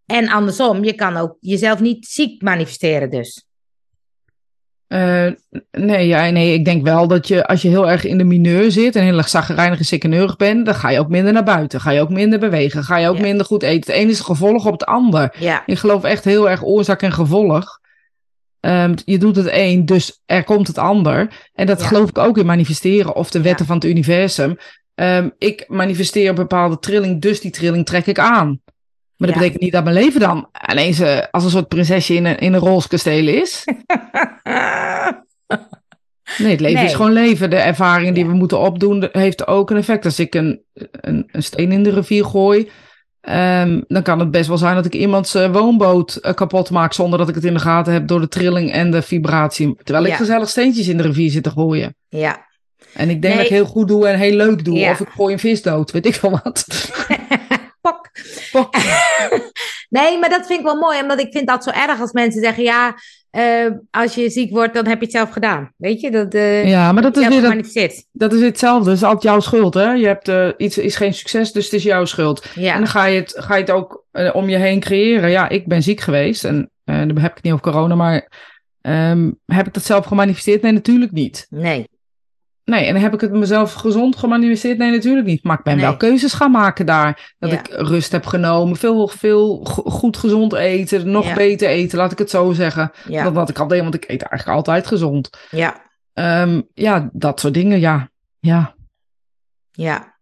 En andersom, je kan ook jezelf niet ziek manifesteren dus.
Uh, nee, ja, nee, ik denk wel dat je als je heel erg in de mineur zit en heel erg zagrijnig en sikkeneurig bent, dan ga je ook minder naar buiten. Ga je ook minder bewegen. Ga je ook ja. minder goed eten. Het een is gevolg op het ander.
Ja.
Ik geloof echt heel erg oorzaak en gevolg. Um, je doet het een, dus er komt het ander. En dat ja. geloof ik ook in manifesteren of de wetten van het universum. Um, ik manifesteer een bepaalde trilling, dus die trilling trek ik aan. Maar dat ja. betekent niet dat mijn leven dan ineens uh, als een soort prinsesje in een, in een roze kasteel is. nee, het leven nee. is gewoon leven. De ervaring die we moeten opdoen heeft ook een effect. Als ik een, een, een steen in de rivier gooi, um, dan kan het best wel zijn dat ik iemands uh, woonboot uh, kapot maak zonder dat ik het in de gaten heb door de trilling en de vibratie. Terwijl ik gezellig steentjes in de rivier zit te gooien.
Ja.
En ik denk nee. dat ik heel goed doe en heel leuk doe. Of ik gooi een vis dood, weet ik veel wat.
Pok. nee, maar dat vind ik wel mooi, omdat ik vind dat zo erg als mensen zeggen, ja, eh, als je ziek wordt, dan heb je het zelf gedaan. Weet je, dat, eh,
Ja, maar dat is, weer dat, dat is hetzelfde. Dat is altijd jouw schuld, hè? Je hebt eh, iets is geen succes, dus het is jouw schuld.
Ja.
En dan ga je het, ga je het ook om je heen creëren. Ja, ik ben ziek geweest en dan heb ik het niet over corona, maar ehm, heb ik dat zelf gemanifesteerd? Nee, natuurlijk niet.
Nee.
Nee, en heb ik het mezelf gezond gemanifesteerd? Nee, natuurlijk niet. Maar ik ben
Nee.
wel keuzes gaan maken daar. Dat
Ja.
ik rust heb genomen, veel, veel go- goed gezond eten, nog
Ja.
beter eten, laat ik het zo zeggen.
Ja.
Dan wat ik al deed, want ik eet eigenlijk altijd gezond.
Ja.
Ehm, ja, dat soort dingen, ja. Ja,
Ja.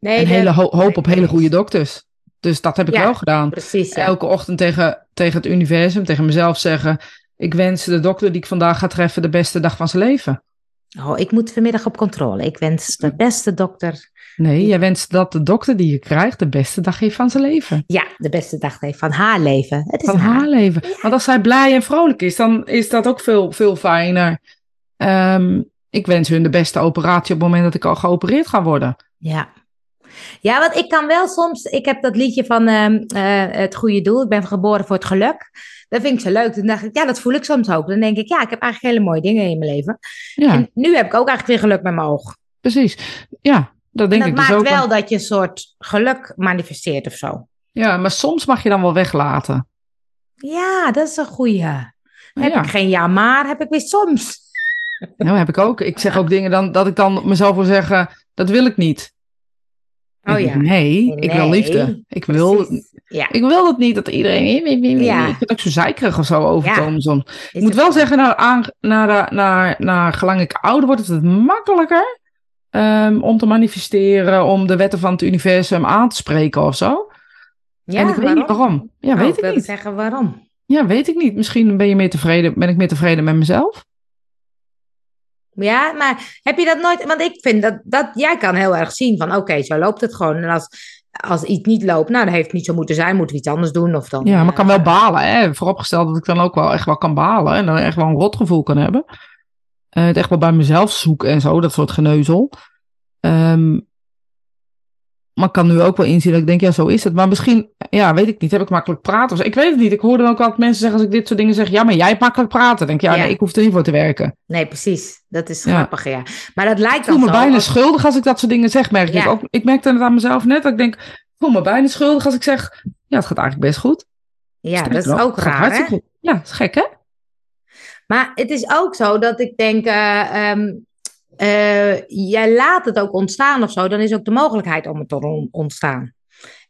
Nee, de-
hele ho- hoop op hele goede dokters. Dus dat heb ik wel gedaan.
Precies.
Elke ochtend tegen, tegen het universum, tegen mezelf zeggen... ik wens de dokter die ik vandaag ga treffen de beste dag van zijn leven.
Oh, ik moet vanmiddag op controle. Ik wens de beste dokter.
Nee, jij wenst dat de dokter die je krijgt de beste dag heeft van zijn leven.
Ja, de beste dag heeft van haar leven. Het is
Van haar leven. Want als zij blij en vrolijk is, dan is dat ook veel, veel fijner. Ehm, ik wens hun de beste operatie op het moment dat ik al geopereerd ga worden.
Ja. Ja, want ik kan wel soms. Ik heb dat liedje van ehm, eh, Het Goede Doel. Ik ben geboren voor het geluk. Dat vind ik zo leuk. Dan dacht ik, ja, dat voel ik soms ook. Dan denk ik, ja, ik heb eigenlijk hele mooie dingen in mijn leven.
Ja,
En nu heb ik ook eigenlijk weer geluk met mijn oog.
precies. Ja, dat denk
en
ik dus
maakt
ook.
wel dat je een soort geluk manifesteert of zo.
Ja, maar soms mag je dan wel weglaten.
Ja, dat is een goeie. Heb
ja.
ik geen ja maar, heb ik weer soms.
Ja, heb ik ook. Ik zeg ook dingen dan, dat ik dan mezelf wil zeggen, dat wil ik niet.
Oh ja.
Nee, ik wil liefde. Ik wil.
Ja.
ik wil dat niet, dat iedereen...
Ja.
Ik vind ook zo zeikerig of zo overkomen. soms.
Is
Ik moet wel zeggen, naar, aan, naar, naar, naar, naar gelang ik ouder word, is het makkelijker ehm, om te manifesteren, om de wetten van het universum aan te spreken of zo.
Ja,
en ik weet niet waarom. Ja,
Oh,
weet
ik
ik
wilde
niet.
zeggen waarom.
Ja, weet ik niet. Misschien ben, je meer tevreden, ben ik meer tevreden met mezelf.
Ja, maar heb je dat nooit... Want ik vind dat, dat jij kan heel erg zien van... Oké, zo loopt het gewoon. En als, als iets niet loopt, nou, dat heeft niet zo moeten zijn. Moeten we iets anders doen of dan...
Ja, maar ik kan wel
eh,
balen. Hè? Vooropgesteld dat ik dan ook wel echt wel kan balen. En dan echt wel een rotgevoel kan hebben. Eh, het echt wel bij mezelf zoeken en zo. Dat soort geneuzel. Ehm, maar ik kan nu ook wel inzien dat ik denk, ja, zo is het. Maar misschien, ja, weet ik niet. Heb ik makkelijk praten? Ik weet het niet. Ik hoor dan ook altijd mensen zeggen als ik dit soort dingen zeg. Ja, maar jij hebt makkelijk praten. Dan denk ja,
Ja.
nee, ik hoef er niet voor te werken.
Nee, precies. Dat is grappig, ja. Maar dat lijkt
Ik voel me bijna
als-
schuldig als ik dat soort dingen zeg, merk ik. Ook, ik merkte het aan mezelf net. Dat ik denk, ik voel me bijna schuldig als ik zeg, ja, het gaat eigenlijk best goed.
Ja, dat is ook raar, hè?
goed. Ja, dat is gek, hè?
Maar het is ook zo dat ik denk, eh, ehm, eh, jij laat het ook ontstaan of zo, dan is ook de mogelijkheid om het te on- ontstaan.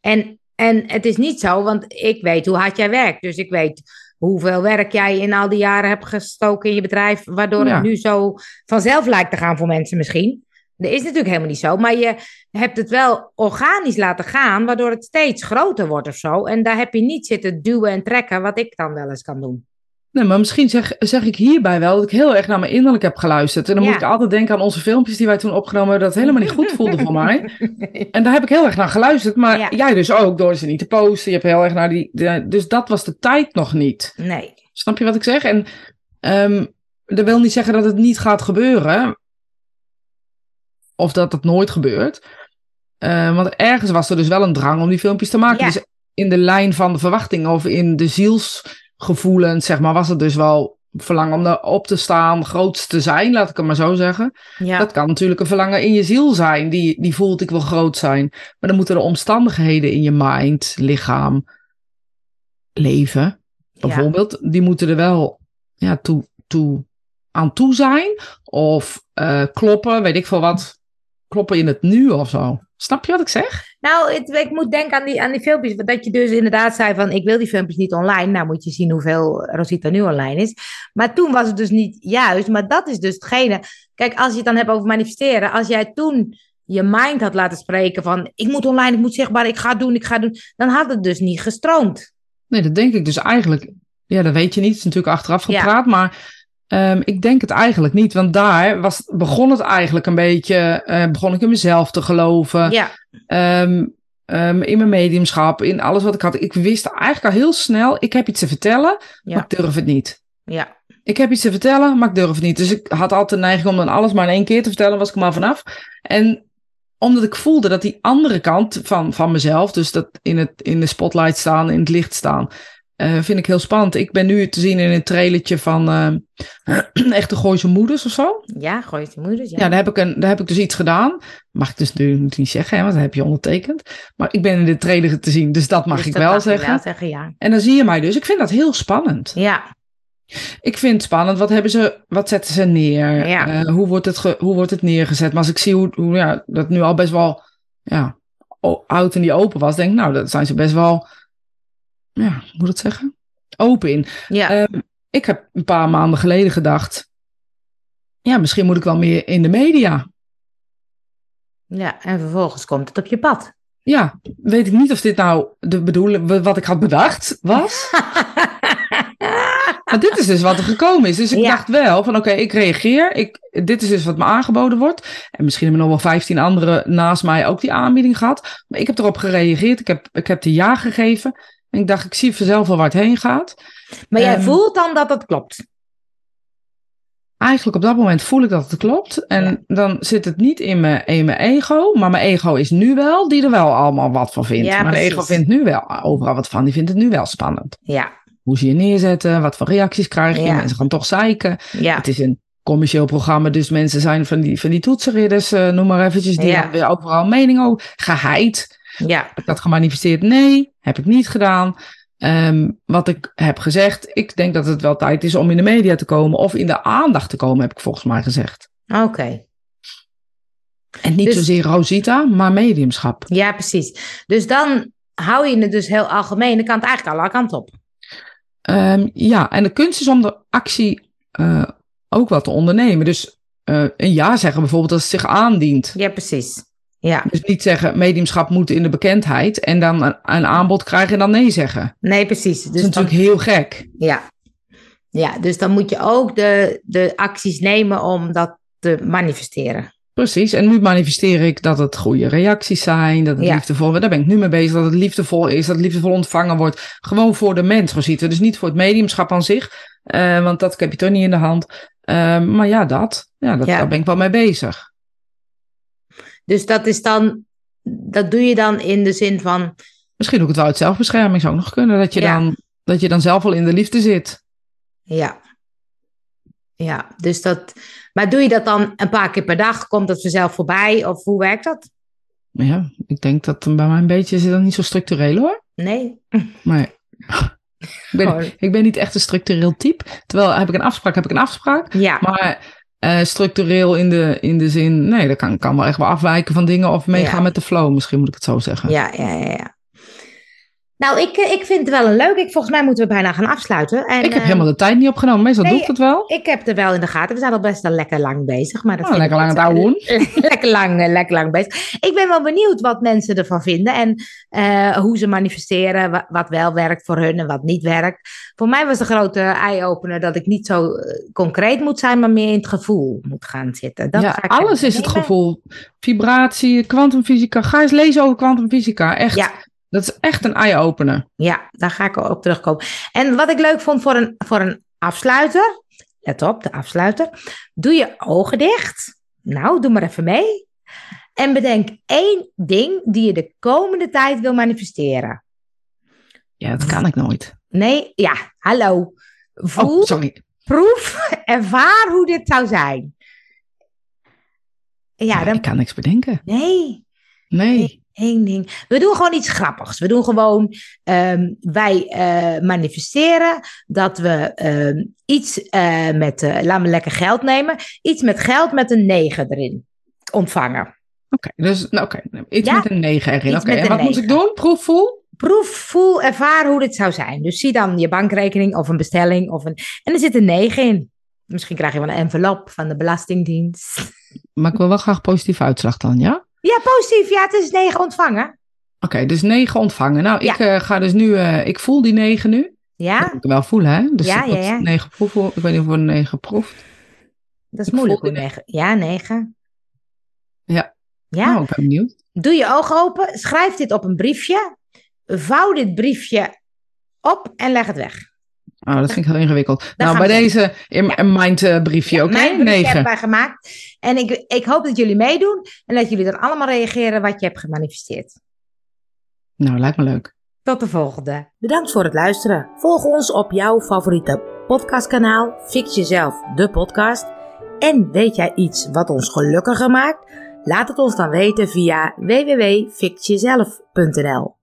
En, en het is niet zo, want ik weet hoe hard jij werkt. Dus ik weet hoeveel werk jij in al die jaren hebt gestoken in je bedrijf, waardoor
Ja.
het nu zo vanzelf lijkt te gaan voor mensen misschien. Dat is natuurlijk helemaal niet zo, maar je hebt het wel organisch laten gaan, waardoor het steeds groter wordt of zo. En daar heb je niet zitten duwen en trekken, wat ik dan wel eens kan doen.
Nee, maar misschien zeg, zeg ik hierbij wel dat ik heel erg naar mijn innerlijk heb geluisterd. En dan
Ja.
moet ik altijd denken aan onze filmpjes die wij toen opgenomen hebben, dat het helemaal niet goed voelde voor mij. En daar heb ik heel erg naar geluisterd. Maar
Ja.
jij dus ook, door ze niet te posten. Je hebt heel erg naar die... de- dus dat was de tijd nog niet.
Nee.
Snap je wat ik zeg? En ehm, dat wil niet zeggen dat het niet gaat gebeuren. Of dat het nooit gebeurt. Eh, want ergens was er dus wel een drang om die filmpjes te maken.
Ja.
Dus in de lijn van de verwachtingen of in de zielsgevoelens, zeg maar, was het dus wel verlangen om erop te staan, grootst te zijn, laat ik het maar zo zeggen.
Ja.
Dat kan natuurlijk een verlangen in je ziel zijn, die, die voelt ik wil groot zijn. Maar dan moeten er omstandigheden in je mind, lichaam, leven, bijvoorbeeld, die moeten er wel ja, toe, toe, aan toe zijn. Of eh, kloppen, weet ik veel wat, kloppen in het nu of zo. Snap je wat ik zeg?
Nou, het, ik moet denken aan die, aan die filmpjes. Dat je dus inderdaad zei van, ik wil die filmpjes niet online. Nou moet je zien hoeveel Rosita nu online is. Maar toen was het dus niet juist. Maar dat is dus hetgene. Kijk, als je het dan hebt over manifesteren. Als jij toen je mind had laten spreken van, ik moet online, ik moet zichtbaar, ik ga het doen, ik ga doen. Dan had het dus niet gestroomd.
Nee, dat denk ik dus eigenlijk. Ja, dat weet je niet. Het is natuurlijk achteraf
Ja.
gepraat. Maar ehm, ik denk het eigenlijk niet. Want daar was, begon het eigenlijk een beetje. eh, begon ik in mezelf te geloven.
Ja,
Ehm, ehm, in mijn mediumschap. In alles wat ik had. Ik wist eigenlijk al heel snel. Ik heb iets te vertellen.
Ja.
Maar ik durf het niet.
ja,
Ik heb iets te vertellen, maar ik durf het niet. Dus ik had altijd de neiging om dan alles maar in één keer te vertellen. Was ik er maar vanaf. En omdat ik voelde dat die andere kant van, van mezelf, dus dat in, het, in de spotlight staan, in het licht staan, uh, vind ik heel spannend. Ik ben nu te zien in een trailertje van uh, Echte Gooise Moeders of zo.
Ja, Gooise Moeders, ja.
Ja, daar heb, ik een, daar heb ik dus iets gedaan. Mag ik dus nu niet zeggen, hè, want dat heb je ondertekend. Maar ik ben in de trailer te zien, dus dat mag
Dus
ik
dat
wel
mag
zeggen.
wel zeggen, ja.
En dan zie je mij dus. Ik vind dat heel spannend.
Ja,
Ik vind het spannend. Wat, hebben ze, wat zetten ze neer?
Ja.
Eh, hoe, wordt het ge- hoe wordt het neergezet? Maar als ik zie hoe, hoe ja, dat nu al best wel ja, oud en die open was, denk ik, nou, dat zijn ze best wel, ja, hoe moet ik het zeggen? Open in.
ja.
Ehm, ik heb een paar maanden geleden gedacht, ja, misschien moet ik wel meer in de media.
ja. En vervolgens komt het op je pad.
Ja, weet ik niet of dit nou de bedoeling, wat ik had bedacht was. Maar dit is dus wat er gekomen is. Dus ik
Ja.
dacht wel van oké, ik reageer. Ik, dit is dus wat me aangeboden wordt. En misschien hebben nog wel 15 anderen naast mij ook die aanbieding gehad. Maar ik heb erop gereageerd. Ik heb, ik heb de ja gegeven. En ik dacht, ik zie vanzelf wel waar het heen gaat.
maar jij
Ehm,
voelt dan dat het klopt.
Eigenlijk op dat moment voel ik dat het klopt. En
Ja.
dan zit het niet in mijn, in mijn ego. Maar mijn ego is nu wel, die er wel allemaal wat van vindt.
Ja,
de ego vindt nu wel overal wat van. Die vindt het nu wel spannend.
Ja,
Hoe ze je neerzetten, wat voor reacties krijg je.
Ja.
Mensen gaan toch zeiken.
ja.
Het is een commercieel programma, dus mensen zijn van die, van die toetsenridders, eh, noem maar eventjes, die hebben weer overal mening over. Geheid.
Ja,
Heb ik dat gemanifesteerd? Nee, heb ik niet gedaan. Ehm, wat ik heb gezegd, ik denk dat het wel tijd is om in de media te komen of in de aandacht te komen, heb ik volgens mij gezegd.
oké.
En niet
Dus-
zozeer Rosita, maar mediumschap.
Ja, precies. Dus dan hou je het dus heel algemeen. Dan kan het eigenlijk alle kanten op.
Ehm, ja, en de kunst is om de actie eh, ook wat te ondernemen. Dus eh, een ja zeggen bijvoorbeeld als het zich aandient.
Ja, precies. Ja,
Dus niet zeggen, mediumschap moet in de bekendheid en dan een, aanbod krijgen en dan nee zeggen.
nee, precies.
Dat is
Dus dan,
natuurlijk heel gek.
ja. ja, dus dan moet je ook de, de acties nemen om dat te manifesteren.
Precies. En nu manifesteer ik dat het goede reacties zijn, dat het
Ja.
liefdevol Daar ben ik nu mee bezig, dat het liefdevol is, dat het liefdevol ontvangen wordt. Gewoon voor de mens, zo ziet het. Dus niet voor het mediumschap aan zich, eh, want dat heb je toch niet in de hand. Eh, maar ja, dat. Ja, dat,
Ja.
daar ben ik wel mee bezig.
Dus dat is dan, dat doe je dan in de zin van,
Misschien ook het wel uit zelfbescherming zou ook nog kunnen, dat je,
Ja.
dan, dat je dan zelf al in de liefde zit.
ja. Ja, dus dat, maar doe je dat dan een paar keer per dag? Komt dat vanzelf voorbij? Of hoe werkt dat?
Ja, ik denk dat bij mij een beetje is dat niet zo structureel hoor.
Nee?
Maar ik ben, ik ben niet echt een structureel type. Terwijl heb ik een afspraak, heb ik een afspraak.
Ja,
Maar eh, structureel in de, in de zin, nee, dat kan, kan wel echt wel afwijken van dingen of meegaan
Ja.
met de flow, misschien moet ik het zo zeggen.
ja, ja, ja. ja. Nou, ik, eh, ik vind het wel een leuk. Ik, volgens mij moeten we bijna gaan afsluiten. En,
ik heb
eh,
helemaal de tijd niet opgenomen, meestal
nee,
doe ik dat wel.
Ik heb er wel in de gaten. We zijn al best wel lekker lang bezig. Maar dat
Oh,
ik
lekker lang het ouwehoen.
lekker, lang, eh, lekker lang bezig. Ik ben wel benieuwd wat mensen ervan vinden. En eh, hoe ze manifesteren. wa- Wat wel werkt voor hun en wat niet werkt. Voor mij was de grote eye-opener dat ik niet zo eh, concreet moet zijn. Maar meer in het gevoel moet gaan zitten. Dat
ja,
ga ik
alles is het gevoel. Vibratie, kwantumfysica. Ga eens lezen over kwantumfysica. Echt,
Ja.
Dat is echt een eye-opener.
Ja, daar ga ik op terugkomen. En wat ik leuk vond voor een, voor een afsluiter. Let op, de afsluiter. Doe je ogen dicht. Nou, doe maar even mee. En bedenk één ding die je de komende tijd wil manifesteren.
Ja, dat kan ik nooit.
Nee, ja, hallo. Voel,
Oh, sorry.
proef, ervaar hoe dit zou zijn. Ja,
Ja,
dan...
Ik kan niks bedenken.
Nee,
Nee.
Eén ding. We doen gewoon iets grappigs. We doen gewoon, ehm, wij eh, manifesteren dat we ehm, iets eh, met, eh laten we lekker geld nemen, iets met geld met een 9 erin ontvangen.
Oké, dus nou, oké, iets
Ja.
met een 9 erin. Oké, en wat moet ik
negen.
doen? Proef, voel?
Proef, voel, ervaar hoe dit zou zijn. Dus zie dan je bankrekening of een bestelling. Of een... En er zit een 9 in. Misschien krijg je wel een envelop van de Belastingdienst.
Maar ik wil wel graag positieve uitslag dan, ja?
Ja, positief. Ja, het is 9 ontvangen.
Oké, dus 9 ontvangen. Nou,
Ja.
ik eh, ga dus nu, eh, ik voel die 9 nu. Dat
Ja,
moet ik wel voelen, hè? Dus
Ja, ja, ja.
9 proeven. Ik weet niet of we een 9 proeft.
dat is
Ik
moeilijk.
die
9. Ja, 9.
Ja.
Ja.
Oh, ik ben benieuwd.
Doe je ogen open, schrijf dit op een briefje, vouw dit briefje op en leg het weg.
Oh, dat vind ik heel ingewikkeld.
Daar
nou, bij
we
deze in een mindbriefje, oké?
Mijn briefje
Negen.
hebben wij gemaakt. En ik, ik hoop dat jullie meedoen en dat jullie dan allemaal reageren wat je hebt gemanifesteerd.
Nou, lijkt me leuk.
Tot de volgende. Bedankt voor het luisteren. Volg ons op jouw favoriete podcastkanaal Fix Jezelf, de podcast. En weet jij iets wat ons gelukkiger maakt? Laat het ons dan weten via www.fixjezelf.nl